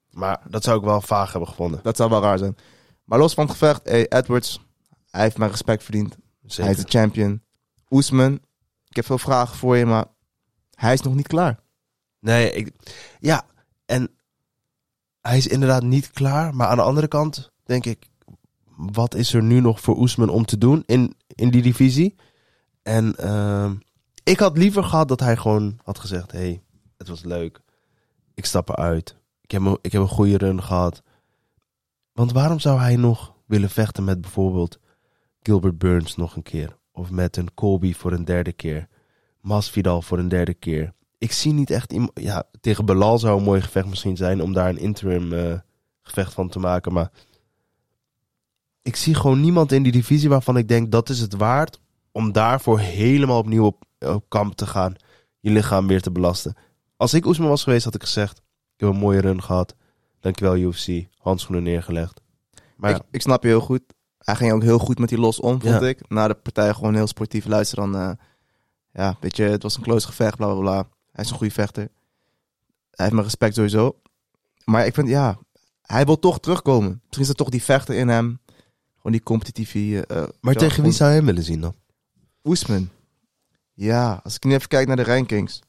Maar dat zou ik wel vaag hebben gevonden. Dat zou wel raar zijn. Maar los van het gevecht, hey, Edwards, hij heeft mijn respect verdiend. Zeker. Hij is de champion. Oesman, ik heb veel vragen voor je, maar hij is nog niet klaar. Nee, ik, ja. En hij is inderdaad niet klaar. Maar aan de andere kant denk ik... Wat is er nu nog voor Oesman om te doen in, in die divisie? En ehm, ik had liever gehad dat hij gewoon had gezegd... hey, het was leuk. ik stap eruit. Ik heb, een, ik heb een goede run gehad. Want waarom zou hij nog willen vechten met bijvoorbeeld Gilbert Burns nog een keer? Of met een Colby voor een derde keer? Masvidal voor een derde keer? Ik zie niet echt iemand... Ja, tegen Belal zou een mooi gevecht misschien zijn om daar een interim eh, gevecht van te maken. Maar ik zie gewoon niemand in die divisie waarvan ik denk dat is het waard om daarvoor helemaal opnieuw op, op kamp te gaan. Je lichaam weer te belasten. Als ik Oesman was geweest, had ik gezegd: Ik heb een mooie run gehad. Dankjewel, UFC. Handschoenen neergelegd. Maar ik, ik snap je heel goed. Hij ging ook heel goed met die los om, vond Ja. ik. Na de partij gewoon heel sportief luisteren. Dan, eh, ja, weet je, het was een close gevecht, bla bla bla. Hij is een goede vechter. Hij heeft mijn respect sowieso. Maar ik vind, ja, hij wil toch terugkomen. Misschien is er toch die vechter in hem. Die competitieve... eh, maar ja, tegen wie zou je hem willen zien dan? Oesman. Ja, als ik nu even kijk naar de rankings.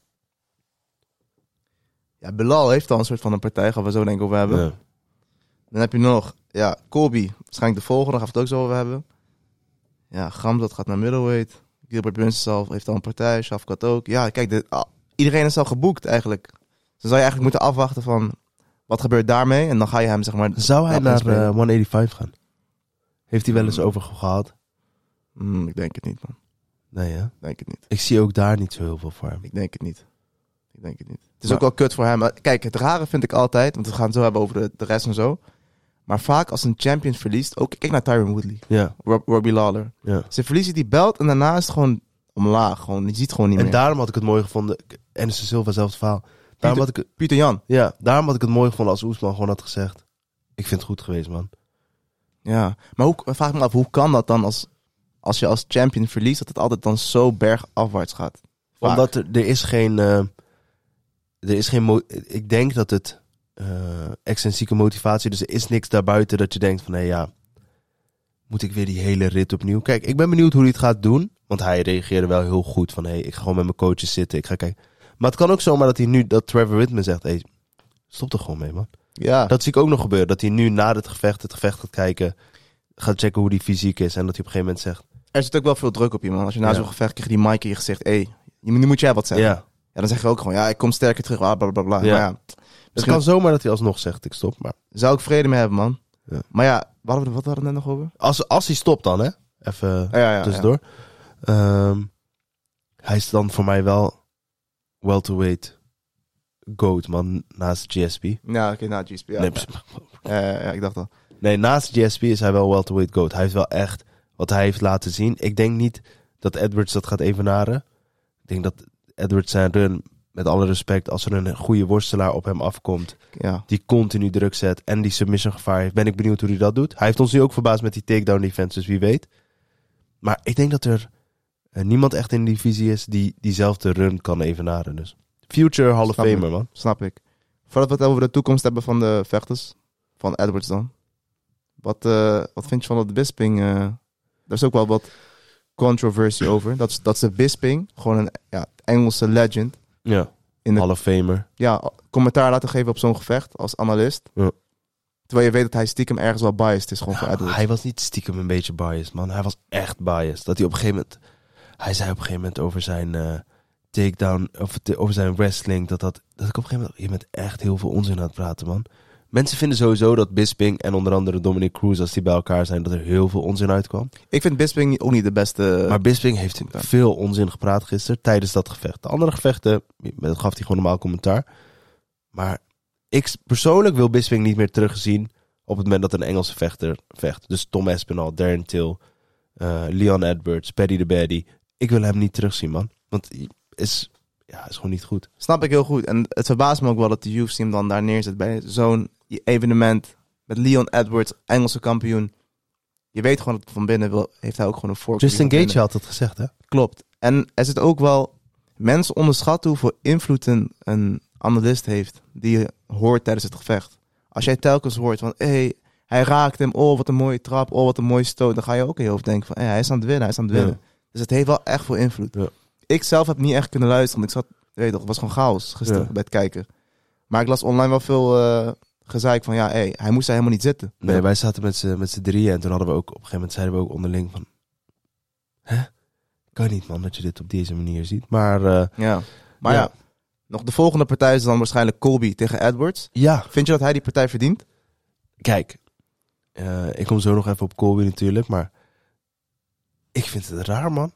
Ja, Belal heeft al een soort van een partij, gaan we zo denk ik over hebben. Ja. Dan heb je nog, ja, Colby. Waarschijnlijk de volgende, daar gaan we het ook zo over hebben. Ja, Gamzat gaat naar middleweight. Gilbert Burns zelf heeft al een partij. Shafkat ook. Ja, kijk, de, ah, iedereen is al geboekt eigenlijk. Dus dan zou je eigenlijk moeten afwachten van... Wat gebeurt daarmee? En dan ga je hem, zeg maar... Zou hij naar eh, 185 gaan? Heeft hij wel eens over gehad? Hmm, ik denk het niet, man. Nee, hè? Ik denk het niet. Ik zie ook daar niet zo heel veel voor hem. Ik denk het niet. Ik denk het niet. Het is Maar- ook wel kut voor hem. Kijk, het rare vind ik altijd, want we gaan het zo hebben over de, de rest en zo. Maar vaak als een champion verliest, ook kijk naar Tyron Woodley, Ja, Rob, Robbie Lawler. ja. Ze verliezen die belt en daarna is het gewoon omlaag. Gewoon, je ziet het gewoon niet En meer. daarom had ik het mooi gevonden. En Silva, zelfde verhaal. Daarom had, ik, Pieter Jan. ja, daarom had ik het mooi gevonden als Oesman gewoon had gezegd. Ik vind het goed geweest, man. Ja, maar hoe, vraag me af, hoe kan dat dan als, als je als champion verliest, dat het altijd dan zo bergafwaarts gaat? Vaak. Omdat er, er is geen. eh, er is geen. Ik denk dat het. eh extrinsieke motivatie. Dus er is niks daarbuiten dat je denkt van hé ja. Moet ik weer die hele rit opnieuw? Kijk, ik ben benieuwd hoe hij het gaat doen. Want hij reageerde wel heel goed van hé, ik ga gewoon met mijn coaches zitten. Ik ga kijken. Maar het kan ook zomaar dat hij nu dat Trevor Whitman zegt: hé, stop er gewoon mee, man. Ja, Dat zie ik ook nog gebeuren. Dat hij nu na het gevecht het gevecht gaat kijken. Gaat checken hoe die fysiek is. En dat hij op een gegeven moment zegt: er zit ook wel veel druk op je, man. Als je na Ja. zo'n gevecht krijg je die mic in je gezicht, hé, hey, nu moet jij wat zeggen. Ja, Ja, dan zeg je ook gewoon, ja, ik kom sterker terug, bla bla bla. bla. Ja. Maar ja, het kan zomaar dat hij alsnog zegt: ik stop. Maar zou ik vrede mee hebben, man. Ja. Maar ja, wat hadden we, wat hadden we net nog over? als, als hij stopt dan, hè? Even. Ja, ja, ja, tussendoor. Ehm, hij is dan voor mij wel welterweight goat, man, naast GSP. Ja, nou, GSP. Ja, nee, ja. pss- Ja, ja, ja, ik dacht al. nee, naast GSP is hij wel welterweight goat. Hij heeft wel echt wat hij heeft laten zien. Ik denk niet dat Edwards dat gaat evenaren. Ik denk dat Edwards zijn run, met alle respect, als er een goede worstelaar op hem afkomt, Ja. die continu druk zet en die submission gevaar heeft, ben ik benieuwd hoe hij dat doet. Hij heeft ons nu ook verbaasd met die takedown defense, dus wie weet. Maar ik denk dat er eh, niemand echt in de divisie is die diezelfde run kan evenaren. Dus future Hall of Snap ik. Famer, man. Snap ik. Voordat we het over de toekomst hebben van de vechters, van Edwards dan. Wat, eh, wat vind je van dat Bisping? eh daar is ook wel wat controversie over. Dat, is- dat ze Bisping, gewoon een ja, Engelse legend, Ja, in de Hall of Famer. ja, commentaar laten geven op zo'n gevecht als analist. Ja. Terwijl je weet dat hij stiekem ergens wel biased is gewoon voor Ja, Edwards. hij was niet stiekem een beetje biased, man. Hij was echt biased. Dat hij op een gegeven moment... Hij zei op een gegeven moment over zijn eh, takedown, of over zijn wrestling, dat, dat, dat ik op een gegeven moment... Je bent echt heel veel onzin aan het praten, man. Mensen vinden sowieso dat Bisping en onder andere Dominic Cruz, als die bij elkaar zijn, dat er heel veel onzin uitkwam. Ik vind Bisping ook niet de beste. Maar Bisping heeft veel onzin gepraat gisteren tijdens dat gevecht. De andere gevechten dat gaf hij gewoon normaal commentaar. Maar ik persoonlijk wil Bisping niet meer teruggezien op het moment dat een Engelse vechter vecht. Dus Tom Espinal, Darren Till, eh, Leon Edwards, Paddy the Baddy. Ik wil hem niet terugzien, man. Want is, ja, is gewoon niet goed. Snap ik heel goed. En het verbaast me ook wel dat de UFC hem dan daar neerzet bij zo'n evenement met Leon Edwards, Engelse kampioen. Je weet gewoon dat van binnen wil, heeft hij ook gewoon een voorkeur. Justin Gage had het gezegd, hè? Klopt. En er zit ook wel... Mensen onderschatten hoeveel invloed een, een analist heeft die je hoort tijdens het gevecht. Als jij telkens hoort van... Hey, hij raakt hem. Oh, wat een mooie trap. Oh, wat een mooie stoot. Dan ga je ook in je hoofd denken van... Hey, hij is aan het winnen. Hij is aan het winnen. Dus het heeft wel echt veel invloed. Ja. Ik zelf heb niet echt kunnen luisteren. Want ik zat... Weet toch, het was gewoon chaos gisteren Ja. bij het kijken. Maar ik las online wel veel eh gezeik van... Ja, hey, hij moest daar helemaal niet zitten. Nee, wij zaten met z'n met z'n drieën en toen hadden we ook op een gegeven moment zeiden we ook onderling van, hè? Kan niet man dat je dit op deze manier ziet. Maar eh, Ja. Maar ja. Ja. Nog de volgende partij is dan waarschijnlijk Colby tegen Edwards. Ja, Vind je dat hij die partij verdient? kijk. eh, ik kom zo nog even op Colby natuurlijk, maar ik vind het raar, man.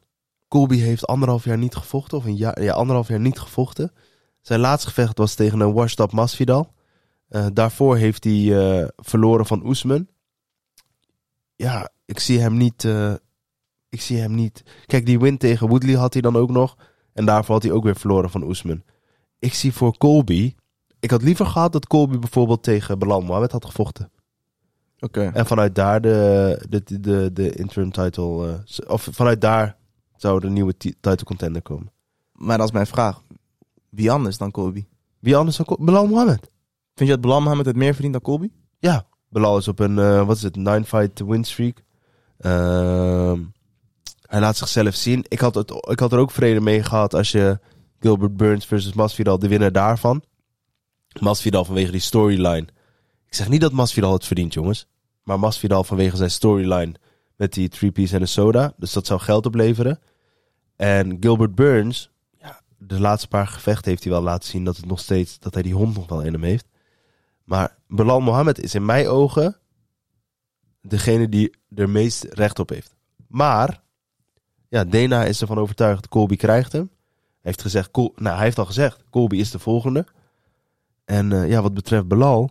Colby heeft anderhalf jaar niet gevochten, of een jaar, ja, anderhalf jaar niet gevochten. Zijn laatste gevecht was tegen een washed-up Masvidal. Eh, daarvoor heeft hij eh, verloren van Oesman. Ja, ik zie hem niet. eh, ik zie hem niet. Kijk, die win tegen Woodley had hij dan ook nog. En daarvoor had hij ook weer verloren van Oesman. Ik zie voor Colby. Ik had liever gehad dat Colby bijvoorbeeld tegen Belal Mohamed had gevochten. Oké. En vanuit daar de, de, de, de interim title. of vanuit daar zou de nieuwe ti- title contender komen. Maar dat is mijn vraag. Wie anders dan Colby? Wie anders dan Col- Belal Mohamed? Vind je dat Belal Mohamed het meer verdient dan Colby? Ja, Belal is op een, eh, wat is het, nine fight win streak. Ehm, hij laat zichzelf zien. Ik had, het, ik had er ook vrede mee gehad als je Gilbert Burns versus Masvidal, de winnaar daarvan. Masvidal vanwege die storyline. Ik zeg niet dat Masvidal het verdient, jongens. Maar Masvidal vanwege zijn storyline met die three piece en een soda. Dus dat zou geld opleveren. En Gilbert Burns, ja, de laatste paar gevechten heeft hij wel laten zien dat het nog steeds, dat hij die hond nog wel in hem heeft. Maar Belal Mohammed is in mijn ogen degene die er meest recht op heeft. Maar, ja, Dana is ervan overtuigd, Colby krijgt hem. Hij heeft, gezegd, nou, hij heeft al gezegd, Colby is de volgende. En eh, ja, wat betreft Belal,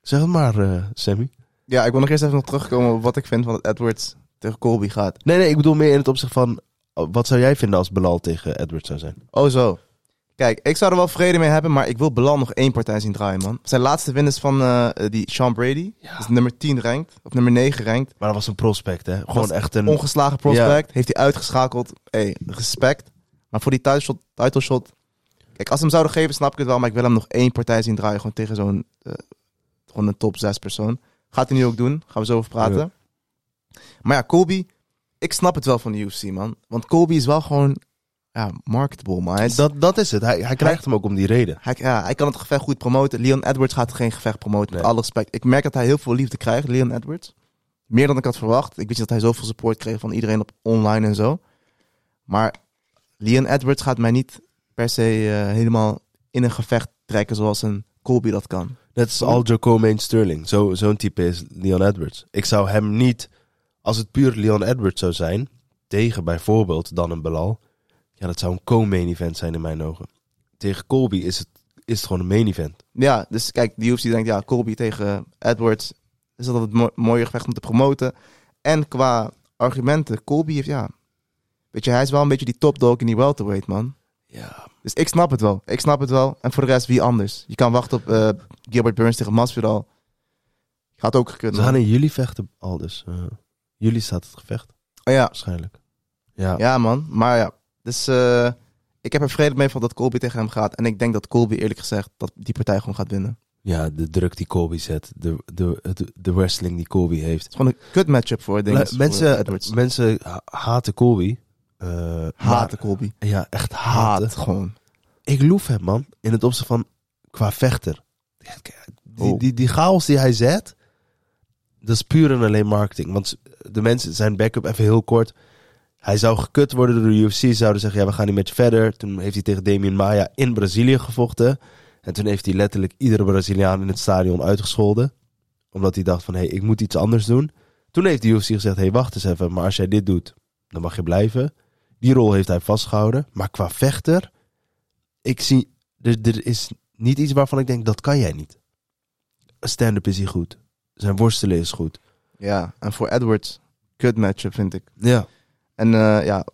zeg het maar, eh, Sammy. Ja, ik wil nog eerst even nog terugkomen op wat ik vind van dat Edwards tegen Colby gaat. Nee, nee, ik bedoel meer in het opzicht van, oh, wat zou jij vinden als Belal tegen Edwards zou zijn? Oh zo. Kijk, ik zou er wel vrede mee hebben, maar ik wil Belal nog één partij zien draaien, man. Zijn laatste win is van eh, die Sean Brady. Ja. Dus nummer 10 rankt, of nummer 9 rankt. Maar dat was een prospect, hè? Gewoon Was echt een... Ongeslagen prospect. Heeft hij uitgeschakeld. hey, respect. Maar voor die title shot, title shot... Kijk, als ze hem zouden geven, snap ik het wel. Maar ik wil hem nog één partij zien draaien. Gewoon tegen zo'n... eh, gewoon een top 6 persoon. Gaat hij nu ook doen. Gaan we zo over praten. Maar ja, Colby... Ik snap het wel van de UFC, man. Want Colby is wel gewoon... Ja, marketable, man. Hij, is- dat, dat is het. Hij, hij krijgt hem ook om die reden. hij, ja, hij kan het gevecht goed promoten. Leon Edwards gaat geen gevecht promoten, met alle respect. Ik merk dat hij heel veel liefde krijgt, Leon Edwards. Meer dan ik had verwacht. Ik wist niet dat hij zoveel support kreeg van iedereen op online en zo. Maar Leon Edwards gaat mij niet per se eh, helemaal in een gevecht trekken zoals een Colby dat kan. Net als Aljo Comain Sterling. Zo, zo'n type is Leon Edwards. Ik zou hem niet, als het puur Leon Edwards zou zijn, tegen bijvoorbeeld dan een Belal. Ja, dat zou een co-main event zijn in mijn ogen. Tegen Colby is het, is het gewoon een main event. Ja, dus kijk, de UFC denkt, ja, Colby tegen Edwards is dat het mo mooie gevecht om te promoten. En qua argumenten, Colby heeft, ja... Weet je, hij is wel een beetje die topdog in die welterweight, man. Ja, Dus ik snap het wel. Ik snap het wel. En voor de rest, wie anders? Je kan wachten op eh, Gilbert Burns tegen Masvidal. Gaat ook gekund. ze gaan in juli vechten al dus. eh, juli staat het gevecht, Oh ja. waarschijnlijk. Ja, ja, man. Maar ja, dus eh, ik heb er vrede mee van dat Colby tegen hem gaat. En ik denk dat Colby, eerlijk gezegd, dat die partij gewoon gaat winnen. ja, de druk die Colby zet, de, de, de, de wrestling die Colby heeft. Het is gewoon een kut matchup voor, Le- mensen, mensen ha- haten Colby. eh, Haten maar- Colby. Ja, echt haten. Haat gewoon. Ik loef hem, man. In het opzicht van qua vechter. Die, Oh. die, die chaos die hij zet, dat is puur en alleen marketing. Want de mensen, zijn backup, even heel kort. Hij zou gekut worden door de UFC. Zouden zeggen, ja, we gaan niet met verder. Toen heeft hij tegen Damian Maia in Brazilië gevochten. En toen heeft hij letterlijk iedere Braziliaan in het stadion uitgescholden. Omdat hij dacht van, hé, hey, ik moet iets anders doen. Toen heeft de UFC gezegd, hé, hey, wacht eens even. Maar als jij dit doet, dan mag je blijven. Die rol heeft hij vastgehouden. Maar qua vechter, ik zie, er, er is niet iets waarvan ik denk, dat kan jij niet. Stand-up is hij goed. Zijn worstelen is goed. Ja, en voor Edwards, kut matchup vind ik. Ja. En eh, ja,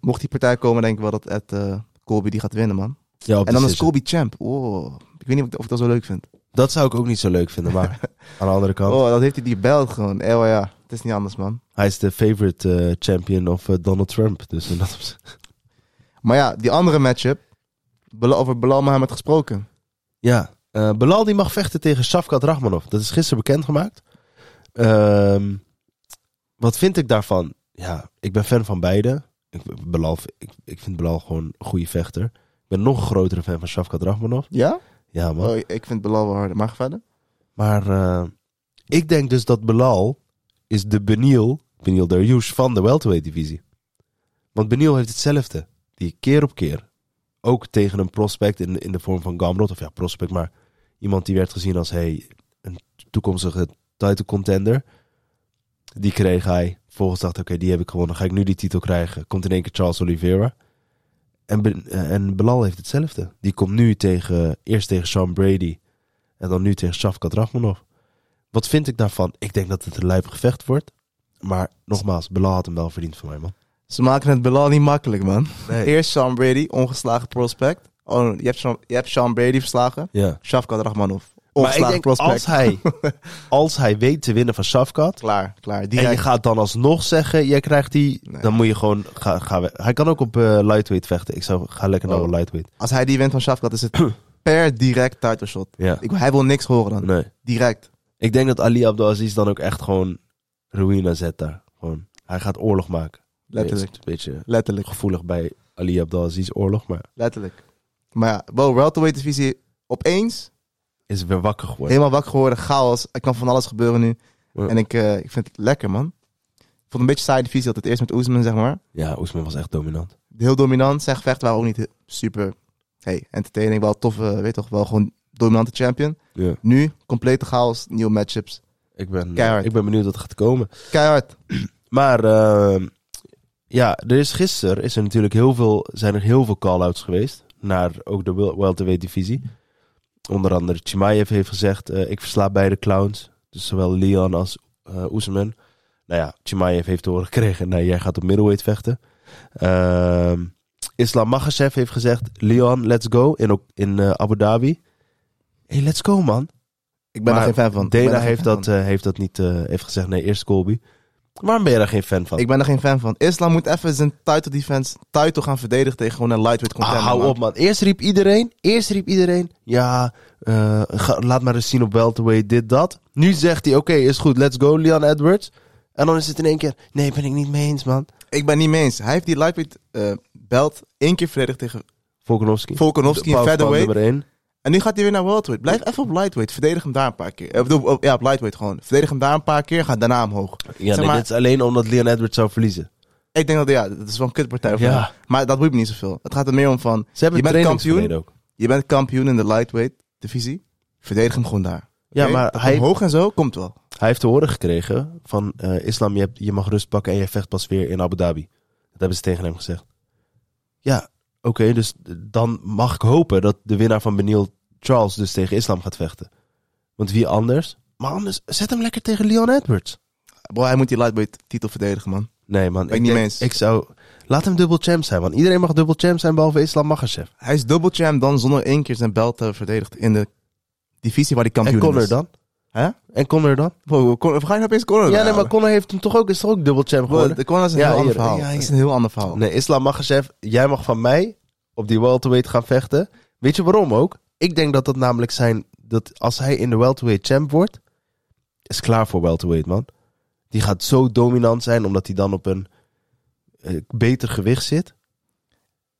mocht die partij komen, denk ik wel dat Ed eh, Colby die gaat winnen, man. ja En dan is. Colby champ. Oh, ik weet niet of ik, dat zo leuk vind. Dat zou ik ook niet zo leuk vinden, maar aan de andere kant. Oh, dat heeft hij die belt gewoon. Eh, oh ja, het is niet anders, man. Hij is de favorite eh, champion of Donald Trump. Dus in dat Maar ja, die andere matchup, over Belal Mohammed gesproken. Ja, eh Belal die mag vechten tegen Shavkat Rachmanov. Dat is gisteren bekendgemaakt. Ehm wat vind ik daarvan? Ja, ik ben fan van beide. Ik, Belal, ik, ik vind Belal gewoon een goede vechter. Ik ben nog een grotere fan van Shavkat Rachmanov. Ja? Ja, man. Oh, ik vind Belal wel harder. Maar ga verder? Maar eh, ik denk dus dat Belal is de Beniel, Beniel Dariush van de welterweight divisie. Want Beniel heeft hetzelfde. Die keer op keer ook tegen een prospect in, in de vorm van Gamrot. Of ja, prospect, maar iemand die werd gezien als hey, een toekomstige title contender. Die kreeg hij. Volgens dacht oké, die heb ik gewonnen. Ga ik nu die titel krijgen? Komt in één keer Charles Oliveira. En, Be- en Belal heeft hetzelfde. Die komt nu tegen, eerst tegen Sean Brady. En dan nu tegen Shavkat Rachmanov. Wat vind ik daarvan? Ik denk dat het een lijp gevecht wordt. Maar nogmaals, Belal had hem wel verdiend van mij, man. Ze maken het Belal niet makkelijk, man. Nee. Eerst Sean Brady, ongeslagen prospect. Oh, je hebt Sean, je hebt Sean Brady verslagen. Ja. Shavkat Rachmanov, Maar ik ongeslagen denk, prospect. als hij, als hij weet te winnen van Shavkat... Klaar, klaar. En je Direct. gaat dan alsnog zeggen, jij krijgt die... Nee. Dan moet je gewoon... Ga, ga we- hij kan ook op eh, lightweight vechten. Ik zou ga lekker naar Oh. de lightweight. Als hij die wint van Shavkat, is het per direct title shot. Ja. Ik, hij wil niks horen dan. Nee. Direct. Ik denk dat Ali Abdelaziz dan ook echt gewoon ruïne zet daar. Gewoon, hij gaat oorlog maken. Letterlijk. Een beetje Letterlijk. gevoelig bij Ali Abdelaziz oorlog, maar Letterlijk. Maar ja, wow, welterweight divisie opeens is weer wakker geworden. helemaal wakker geworden. Chaos. Er kan van alles gebeuren nu. Ja. En ik, eh, ik vind het lekker, man. Ik vond een beetje saai divisie altijd eerst met Oesman, zeg maar. Ja, Oesman was echt dominant. Heel dominant. Zijn gevechten waren ook niet super hey, entertaining. Wel toffe, weet toch, wel gewoon dominante champion. Ja. Nu, complete chaos, nieuwe matchups. Ik ben, Keihard. ik ben benieuwd wat er gaat komen. Keihard. Maar ehm, ja, er is gisteren is er natuurlijk heel veel, zijn er heel veel call-outs geweest naar ook de wel- welterweight divisie. Onder andere Chimaev heeft gezegd, eh, ik versla beide clowns. Dus zowel Leon als Oesman. Nou ja, Chimaev heeft te horen gekregen, nee, jij gaat op middleweight vechten. Ehm, Islam Makhachev heeft gezegd, Leon, let's go, in, in eh, Abu Dhabi. Hey, let's go man. Ik ben Maar er geen fan van. Dana heeft dat, heeft dat niet, heeft gezegd, nee, eerst Colby. Waarom ben je daar geen fan van? Ik ben er geen fan van. Islam moet even zijn title defense, title gaan verdedigen tegen gewoon een lightweight Ah, contender. hou man. op, man. Eerst riep iedereen, eerst riep iedereen, ja, eh, ga- laat maar eens zien op welterweight, dit, dat. Nu zegt hij, oké, is goed, let's go, Leon Edwards. En dan is het in één keer, nee, ben ik niet mee eens, man. Ik ben niet mee eens. Hij heeft die lightweight eh, belt één keer verdedigd tegen... Volkanovski. Volkanovski, powerplan featherweight. En nu gaat hij weer naar welterweight. Blijf even op lightweight. Verdedig hem daar een paar keer. Eh, Ik bedoel, op- ja, op lightweight gewoon. Verdedig hem daar een paar keer. Ga daarna omhoog. Ja, nee, maar- dit is alleen omdat Leon Edwards zou verliezen. Ik denk dat, ja, dat is wel een kutpartij. voor Ja. hem. Maar dat boeit me niet zoveel. Het gaat er meer om van... Ze hebben je bent kampioen. ook. Je bent kampioen in de lightweight divisie. Verdedig hem gewoon daar. Ja, maar Dat hij, Omhoog en zo, komt wel. hij heeft te horen gekregen van eh, Islam, je, hebt, je mag rust pakken en je vecht pas weer in Abu Dhabi. Dat hebben ze tegen hem gezegd. Ja, oké, dus dan mag ik hopen dat de winnaar van Benil Charles dus tegen Islam gaat vechten. Want wie anders? Maar anders, zet hem lekker tegen Leon Edwards. Bro, hij moet die lightweight titel verdedigen, man. Nee man, Ben ik niet eens. ik zou... Laat hem dubbel champ zijn, man. Iedereen mag dubbel champ zijn behalve Islam Makhachev. Hij is double champ dan zonder één keer zijn belt te verdedigd in de divisie waar hij En kampioen Connor is. dan? Hè? En Connor dan? Bro, Con- we gaan je opeens Connor Ja, nee, maar Connor heeft hem toch ook, is toch ook dubbel champ Bro, geworden? de Connor is een Ja, heel ander verhaal. ja, is een heel ander verhaal. Nee, Islam Makhachev, jij mag van mij op die welterweight gaan vechten. Weet je waarom ook? Ik denk dat dat namelijk zijn, dat als hij in de welterweight champ wordt, is klaar voor welterweight, man. Die gaat zo dominant zijn, omdat hij dan op een eh, beter gewicht zit.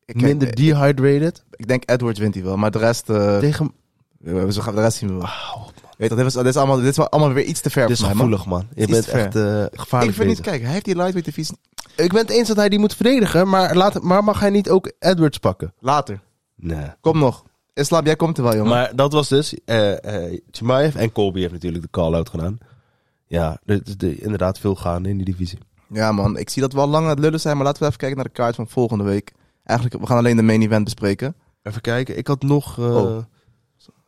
Ik, Minder ik, dehydrated. ik denk Edwards wint hij wel, maar de rest, eh, Tegen... we gaan de rest zien we wel. Man. Weet je, was, dit, is allemaal, dit is allemaal weer iets te ver Dit is gevoelig, man. Je bent echt eh, gevaarlijk Ik vind niet, kijk, hij heeft die lightweight divisie Ik ben het eens dat hij die moet verdedigen, maar, laat, maar mag hij niet ook Edwards pakken? later. Nee. Kom nog. Islam, jij komt er wel, jongen. Maar dat was dus Chimaev en Colby heeft natuurlijk de call-out gedaan. Ja, er is de- inderdaad veel gaan in die divisie. Ja, man. Ik zie dat we al lang aan het lullen zijn, maar laten we even kijken naar de kaart van volgende week. Eigenlijk, we gaan alleen de main event bespreken. Even kijken, ik had nog, Oh.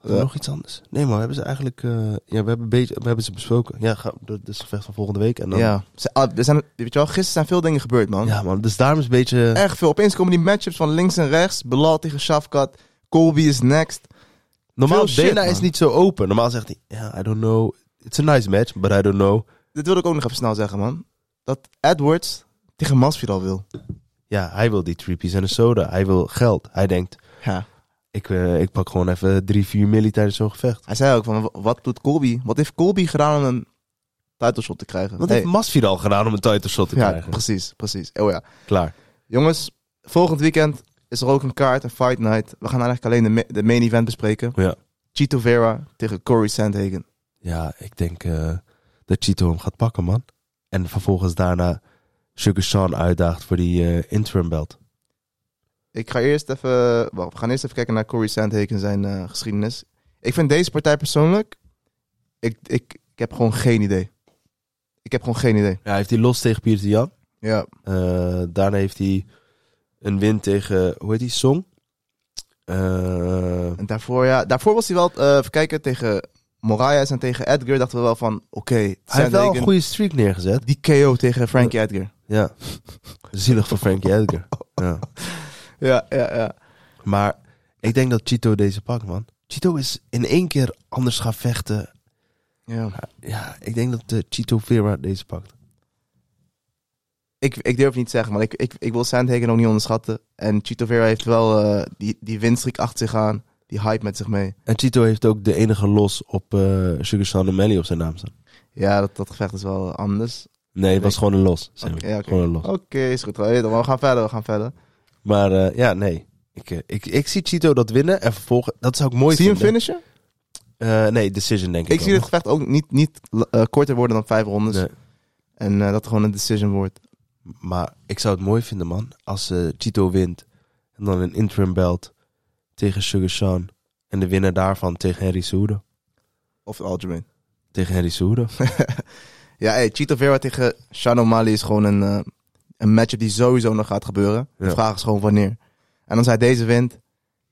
Er nog iets anders. Nee, maar we hebben ze eigenlijk, eh, ja, we hebben, beetje, we hebben ze besproken. Ja, ga, dat is het gevecht van volgende week. En dan, Ja. Ze- ah, we zijn, weet je wel, gisteren zijn veel dingen gebeurd, man. ja, man, dus daarom is een beetje, Echt veel. Opeens komen die matchups van links en rechts. Belal tegen Shafkat. Colby is next. normaal, shit, Dana is niet zo open. Normaal zegt hij, ja, I don't know, it's a nice match, but I don't know. Dit wilde ik ook nog even snel zeggen, man. Dat Edwards tegen Masvidal wil. Ja, hij wil die three piece en een soda. Hij wil geld. Hij denkt, Ja. Ik, eh, ik pak gewoon even drie, vier milli tijdens zo'n gevecht. Hij zei ook van, wa- wat doet Colby? Wat heeft Colby gedaan om een title shot te krijgen? Wat Hey. heeft Masvidal gedaan om een title shot te Ja, krijgen? precies, precies. Oh ja. Klaar. Jongens, volgend weekend is er ook een kaart, een fight night. We gaan eigenlijk alleen de, ma- de main event bespreken. Ja. Chito Vera tegen Corey Sandhagen. Ja, ik denk eh, dat Chito hem gaat pakken, man. En vervolgens daarna Sugar Sean uitdaagt voor die eh, interim belt. Ik ga eerst even... Wacht, we gaan eerst even kijken naar Corey Sandhagen en zijn eh, geschiedenis. Ik vind deze partij persoonlijk... Ik, ik, ik heb gewoon geen idee. Ik heb gewoon geen idee. Ja, hij heeft hij los tegen Pieter Jan. Ja. Eh, daarna heeft hij een win tegen, hoe heet die, Song? Eh, En daarvoor, ja, daarvoor was hij wel... even kijken, tegen Moraes en tegen Edgar dachten we wel van... Oké, hij heeft wel een goede streak neergezet. die KO tegen Frankie Edgar. Ja. Zielig voor Frankie Edgar. Ja. Ja, ja, ja. Maar ik denk dat Chito deze pakt, man. Chito is in één keer anders gaan vechten. ja. Ja, ik denk dat eh, Chito Vera deze pakt. Ik, ik durf niet te zeggen, maar ik, ik, ik wil Sandhagen ook niet onderschatten. En Chito Vera heeft wel eh, die, die winstreak achter zich aan. Die hype met zich mee. En Chito heeft ook de enige los op eh Sugar Sean O'Malley op zijn naam staan. Ja, dat, dat gevecht is wel anders. Nee, het was gewoon een los. Gewoon een los. Oké, is goed. Maar We gaan verder, we gaan verder. Maar eh, ja, nee. Ik, eh, ik, ik zie Chito dat winnen en vervolgens... Dat zou ik mooi zie je hem vinden. finishen? Eh, nee, decision denk ik Ik wel zie het gevecht ook niet, niet korter worden dan vijf rondes. Nee. En dat het gewoon een decision wordt. Maar ik zou het mooi vinden, man. Als Chito wint. En dan een interim belt tegen Sugar Sean. En de winnaar daarvan tegen Harry Soede. Of algemeen. Tegen Harry Soede. Ja, hey, Chito Vera tegen Sean O'Malley is gewoon een, een matchup die sowieso nog gaat gebeuren. De vraag is gewoon wanneer. En als hij deze wint,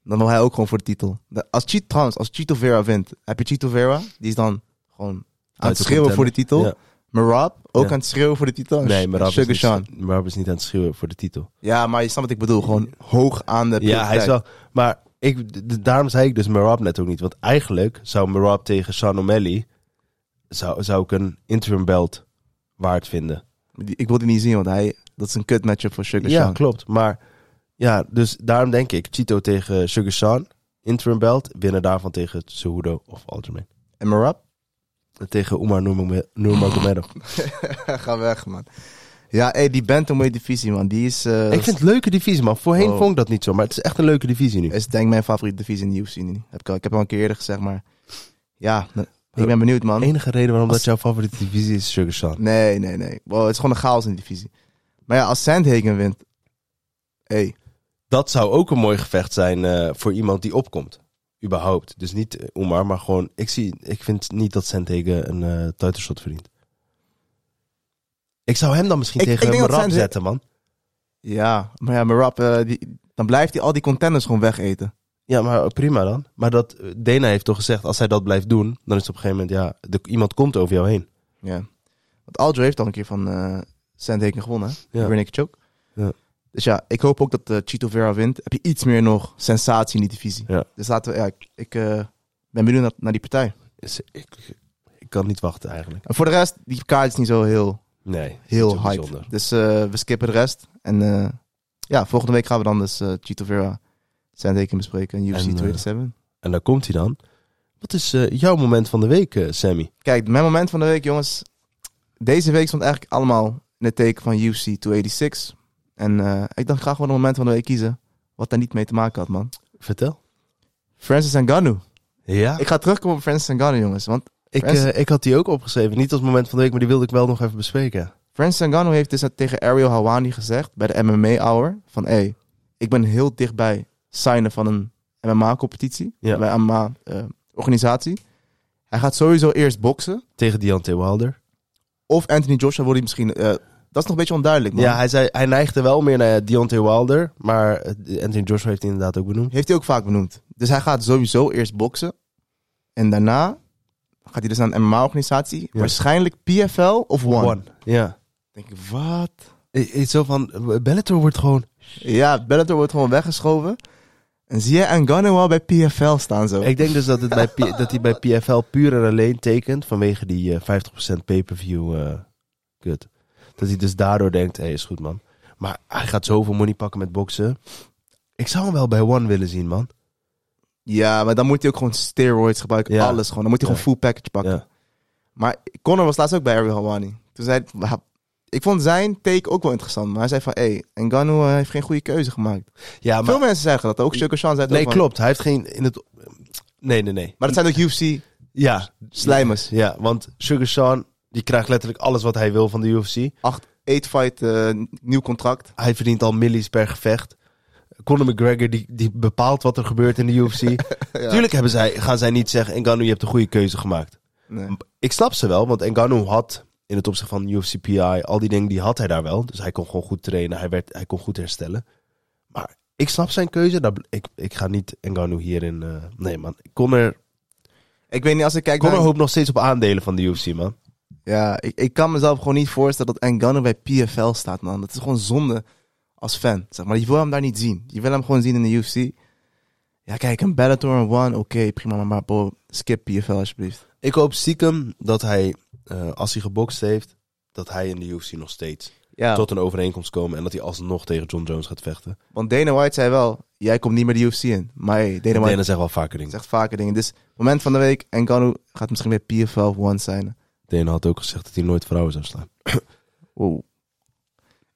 dan wil hij ook gewoon voor de titel. De- Als Cheat, trouwens, als Chito Vera wint, heb je Chito Vera, die is dan gewoon aan het schreeuwen voor de titel. Ja. Marab, ook Ja. aan het schreeuwen voor de titel. Nee, maar Rab is, niet. Marab is niet aan het schreeuwen voor de titel. Ja, maar je snapt wat ik bedoel. Gewoon hoog aan de Ja, hij is wel... Maar ik, daarom zei ik dus Marab net ook niet. Want eigenlijk zou Marab tegen Sean O'Malley... Zou, zou ik een interim belt waard vinden. Ik wil die niet zien, want hij, dat is een kut matchup voor Sugar Ja, Sean. klopt. Maar ja, dus daarom denk ik Chito tegen Sugar Sean. Interim belt. Winnen daarvan tegen Cejudo of Algermain. En Marab? Tegen Umar Nurmagome- Nurmagomedov. Ga weg, man. Ja, hey, die bantamweight divisie, man. Die is, eh, ik vind het een leuke divisie, man. Voorheen Wow. vond ik dat niet zo. Maar het is echt een leuke divisie nu. is denk ik mijn favoriete divisie in de UFC nu. Heb ik, al, ik heb al een keer eerder gezegd, maar... Ja, ik ben benieuwd, man. De enige reden waarom dat jouw favoriete divisie is Sugar Sean. Nee, nee, nee. Wow, het is gewoon een chaos in de divisie. Maar ja, als Sandhagen wint... Hey, Dat zou ook een mooi gevecht zijn eh, voor iemand die opkomt. Überhaupt. Dus niet eh, Umar, maar gewoon... Ik, zie, ik vind niet dat Sandhagen een eh title shot verdient. Ik zou hem dan misschien Ik- tegen ik Sandhagen- zetten, man. ja, maar ja, Marab, eh, die, dan blijft hij al die contenders gewoon wegeten. Ja, maar prima dan. Maar dat, eh, Dana heeft toch gezegd, als hij dat blijft doen... dan is het op een gegeven moment, ja... De, iemand komt over jou heen. Ja. Want Aljo heeft al een keer van eh Sandhagen gewonnen? Ja. Rear naked choke. Ja. Dus ja, ik hoop ook dat eh, Chito Vera wint. Heb je iets meer nog sensatie in die divisie. Ja. Dus laten we, ja, ik, ik eh, ben benieuwd naar, naar die partij. Dus ik, ik kan niet wachten eigenlijk. En voor de rest, die kaart is niet zo heel, Nee, heel hype. bijzonder. Dus eh, we skippen de rest. En ja, volgende week gaan we dan dus Chito Vera Sandhagen bespreken UFC En, eh, 287. En daar komt hij dan. Wat is jouw moment van de week, Sammy? Kijk, mijn moment van de week, jongens. Deze week stond eigenlijk allemaal in het teken van UFC 286. En eh, ik dacht, ik ga gewoon een moment van de week kiezen. Wat daar niet mee te maken had, man. Vertel. Francis Ngannou. Ja, Ik ga terugkomen op Francis Ngannou, jongens. Want ik, Francis- eh, ik had die ook opgeschreven. Niet als moment van de week, maar die wilde ik wel nog even bespreken. Francis Ngannou heeft dus tegen Ariel Hawani gezegd bij de MMA Hour van hey, ik ben heel dichtbij signen van een MMA-competitie, Ja. bij een MMA-organisatie. hij gaat sowieso eerst boksen. Tegen Deontay Wilder. Of Anthony Joshua wordt hij misschien... eh, dat is nog een beetje onduidelijk, man. Ja, hij, zei, hij neigde wel meer naar Deontay Wilder. Maar eh, Anthony Joshua heeft hij inderdaad ook benoemd. Heeft hij ook vaak benoemd. Dus hij gaat sowieso eerst boksen. En daarna gaat hij dus naar een MMA-organisatie. Ja. Waarschijnlijk PFL of One. Ja. denk ik, wat? Eh, eh, Zo van, eh, Bellator wordt gewoon... Ja, Bellator wordt gewoon weggeschoven. En zie je Ngannou al bij PFL staan zo. Ik denk dus dat, het bij, P- dat hij bij PFL puur en alleen tekent vanwege die eh 50% pay-per-view eh kut. Dat hij dus daardoor denkt, hé, hey, is goed man. Maar hij gaat zoveel money pakken met boksen. Ik zou hem wel bij One willen zien, man. Ja, maar dan moet hij ook gewoon steroids gebruiken. Ja. Alles gewoon. Dan moet hij Ja. gewoon full package pakken. Ja. Maar Conor was laatst ook bij Ariel Hawani. Toen zei hij, "Wa- ik vond zijn take ook wel interessant. Maar hij zei van, hé, hey, Ngannou eh, heeft geen goede keuze gemaakt. Ja, Veel mensen zeggen dat. Ook Sugar Sean zei Nee, van- klopt. Hij heeft geen... In het, nee, nee, nee. Maar dat zijn ook UFC Ja. slijmers. Ja, want Sugar Sean, die krijgt letterlijk alles wat hij wil van de UFC. Acht, eight fight, eh, nieuw contract. Hij verdient al millies per gevecht. Conor McGregor die, die bepaalt wat er gebeurt in de UFC. Tuurlijk hebben zij, gaan zij niet zeggen, Ngannou, je hebt een goede keuze gemaakt. Nee. Ik snap ze wel, want Ngannou had in het opzicht van UFC PI, al die dingen die had hij daar wel. Dus hij kon gewoon goed trainen, hij, werd, hij kon goed herstellen. Maar ik snap zijn keuze. Dat, ik, ik ga niet Ngannou hierin... eh, nee man, Conor, Ik weet niet, als ik kijk Conor naar... hoopt nog steeds op aandelen van de UFC man. Ja, ik, ik kan mezelf gewoon niet voorstellen dat Ngannou bij PFL staat, man. Dat is gewoon zonde als fan, zeg maar. Je wil hem daar niet zien. Je wil hem gewoon zien in de UFC. Ja, kijk, een Bellator en One, oké, prima, maar, bro, skip PFL alsjeblieft. Ik hoop stiekem dat hij, eh, als hij gebokst heeft, dat hij in de UFC nog steeds Ja, tot een overeenkomst komen en dat hij alsnog tegen John Jones gaat vechten. want Dana White zei wel, jij komt niet meer de UFC in. Maar hey, Dana White Dana zegt wel vaker dingen. zegt vaker dingen. Dus, moment van de week, Ngannou gaat misschien bij PFL of One zijn. Dana had ook gezegd dat hij nooit vrouwen zou slaan. Wow.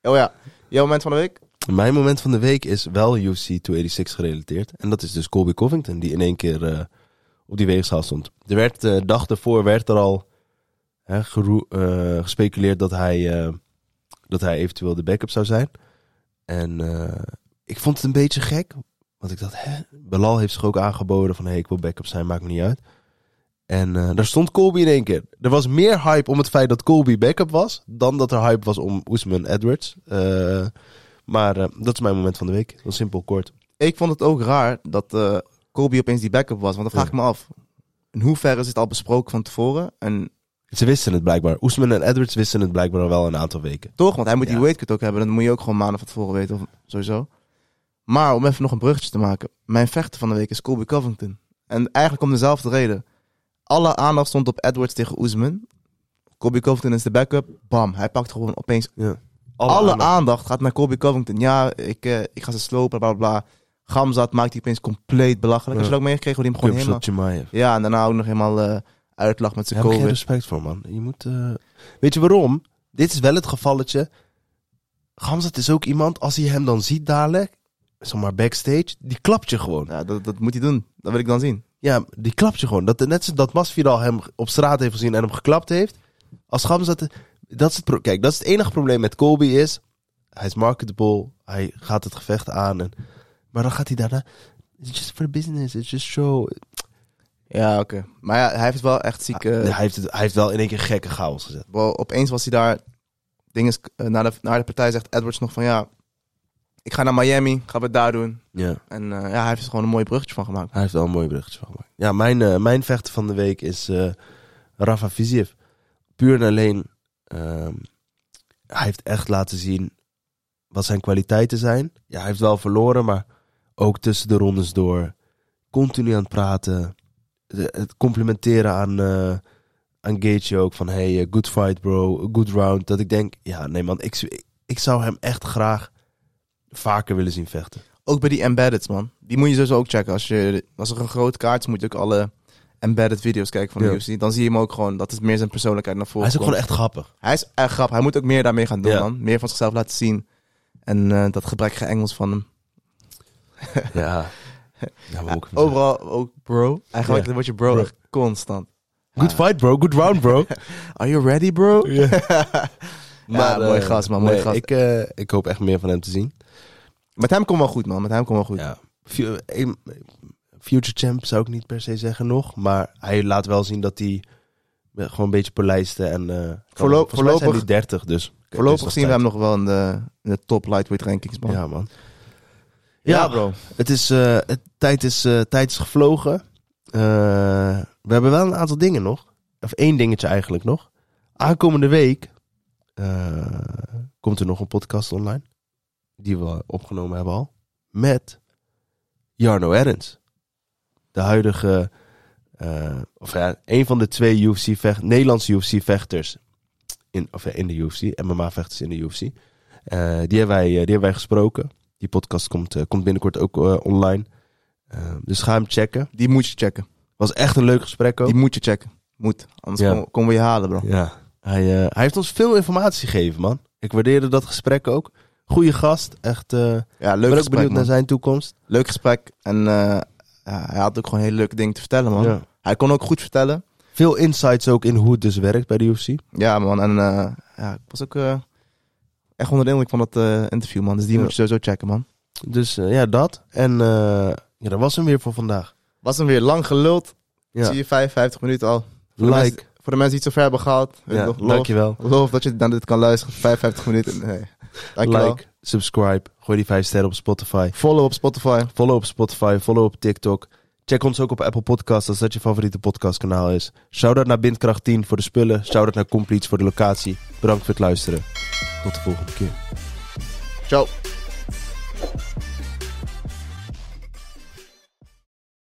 Oh ja, jouw moment van de week? Mijn moment van de week is wel UFC 286 gerelateerd. En dat is dus Colby Covington, die in één keer eh, op die weegschaal stond. Er werd, de dag ervoor werd er al hè, eh, gespeculeerd dat hij, eh, dat hij eventueel de backup zou zijn. En eh, ik vond het een beetje gek. Want ik dacht, hè, Belal heeft zich ook aangeboden van... hey, ik wil backup zijn, maakt me niet uit. En eh, daar stond Colby in één keer. Er was meer hype om het feit dat Colby backup was... dan dat er hype was om Oesman Edwards. Eh, maar eh, dat is mijn moment van de week. Heel simpel, kort. Ik vond het ook raar dat Colby opeens die backup was. Want dan vraag ik me af, in hoeverre is het al besproken van tevoren? En Ze wisten het blijkbaar. Oesman en Edwards wisten het blijkbaar al wel een aantal weken. toch, want hij moet die weightcut ook hebben. Dan moet je ook gewoon maanden van tevoren weten, of sowieso. Maar om even nog een bruggetje te maken. Mijn vechter van de week is Colby Covington. En eigenlijk om dezelfde reden. Alle aandacht stond op Edwards tegen Oesman. Colby Covington is de backup. Bam, hij pakt gewoon opeens... Ja. Alle, aandacht. aandacht gaat naar Colby Covington. Ja, ik, eh, ik ga ze slopen, bla bla bla. Gamzat maakt hij opeens compleet belachelijk. Als je Ja. dat ook meegekregen hoe hij hem gewoon helemaal... Ja, en daarna ook nog helemaal eh uitlag met zijn Daar heb ik geen respect voor, man. Je moet... eh, Weet je waarom? Dit is wel het gevalletje. Gamzat is ook iemand, als hij hem dan ziet dadelijk... Zeg maar backstage, die klapt je gewoon. Ja, dat, dat moet hij doen. Dat wil ik dan zien. Ja, die klapt je gewoon. Dat, net zoals dat Masvidal hem op straat heeft gezien en hem geklapt heeft. Als Gamzat... Dat is het pro- Kijk, dat is het enige probleem met Colby is... Hij is marketable. Hij gaat het gevecht aan. En, maar dan gaat hij daarna... It's just for business. It's just show. Ja, oké. Maar ja, hij heeft wel echt ziek... eh, hij, heeft het, hij heeft wel in één keer gekke chaos gezet. opeens was hij daar... Ding is, eh, naar, de, naar de partij zegt Edwards nog van ja... Ik ga naar Miami, ga het daar doen. Ja. En eh, ja, hij heeft er gewoon een mooi bruggetje van gemaakt. Hij heeft wel een mooi bruggetje van gemaakt. Ja, mijn, eh, mijn vechter van de week is eh Rafa Viziev. Puur en alleen... ehm, hij heeft echt laten zien wat zijn kwaliteiten zijn. Ja, hij heeft wel verloren, maar ook tussen de rondes door. Continu aan het praten. Het complimenteren aan, aan Gaethje ook. Van, hey, good fight bro, good round. Dat ik denk, ja, nee man, ik, ik, ik zou hem echt graag vaker willen zien vechten. Ook bij die embeddeds, man. Die moet je sowieso ook checken. Als, je, als er een grote kaart is, moet je ook alle embedded video's kijken van de Ja. UFC. Dan zie je hem ook gewoon, dat is meer zijn persoonlijkheid naar voren Hij is ook komt. gewoon echt grappig. Hij is echt grappig. Hij moet ook meer daarmee gaan doen, Ja. man. Meer van zichzelf laten zien. En eh, dat gebrekkige Engels van hem. Ja. ja, maar ook- Overal ook bro. Gebruikt Ja. het woordje bro, Bro. echt constant. Good fight, bro. Good round, bro. Are you ready, bro? maar, mooi eh, gast, man, mooi gast. Ik, eh, ik hoop echt meer van hem te zien. Met hem komt wel goed, man. Met hem komt wel goed. Ja. Fu- Future champ zou ik niet per se zeggen nog. Maar hij laat wel zien dat hij eh, gewoon een beetje polijste. En, zijn voorlopig- die 30, dus. Voorlopig dus zien we hem nog wel in de, in de top lightweight rankings, man. Ja, man. Ja, Ja, bro. Het is, eh, het, tijd, is, tijd is gevlogen. We hebben wel een aantal dingen nog. Of één dingetje eigenlijk nog. Aankomende week komt er nog een podcast online. Die we opgenomen hebben al. Met Jarno Erens. De huidige... eh, of ja, een van de twee UFC vecht, Nederlandse UFC-vechters. In, of ja, in de UFC. MMA-vechters in de UFC. Eh, die, hebben wij, eh, die hebben wij gesproken. Die podcast komt, komt binnenkort ook online. Dus ga hem checken. Die moet je checken. Was echt een leuk gesprek ook. Die moet je checken. Moet. Anders Ja. komen, komen we je halen, bro. Ja. Hij, hij heeft ons veel informatie gegeven, man. Ik waardeerde dat gesprek ook. Goeie gast. Echt. eh Ja, leuk ben ook benieuwd man. naar zijn toekomst. Leuk gesprek. En eh, hij had ook gewoon hele leuke dingen te vertellen, man. Ja. Hij kon ook goed vertellen. Veel insights ook in hoe het dus werkt bij de UFC. Ja, man. En eh, ja, ik was ook echt onder de indruk van dat interview, man. Dus die Ja. moet je sowieso checken, man. Dus ja, dat. En ja, dat was hem weer voor vandaag. Was hem weer lang geluld. Ja. Zie je 55 minuten al. Voor de, Like. mensen, voor de mensen die het zo ver hebben gehaald. Ja, love, dankjewel. love dat je naar dit kan luisteren. 55 minuten. Nee. Dankjewel. Like, subscribe, gooi die 5 sterren op Spotify. Follow op Spotify. Follow op Spotify, follow op TikTok. Check ons ook op Apple Podcasts als dat je favoriete podcastkanaal is. Shout-out naar Bindkracht 10 voor de spullen. Shout-out naar Completes voor de locatie. Bedankt voor het luisteren. Tot de volgende keer. Ciao.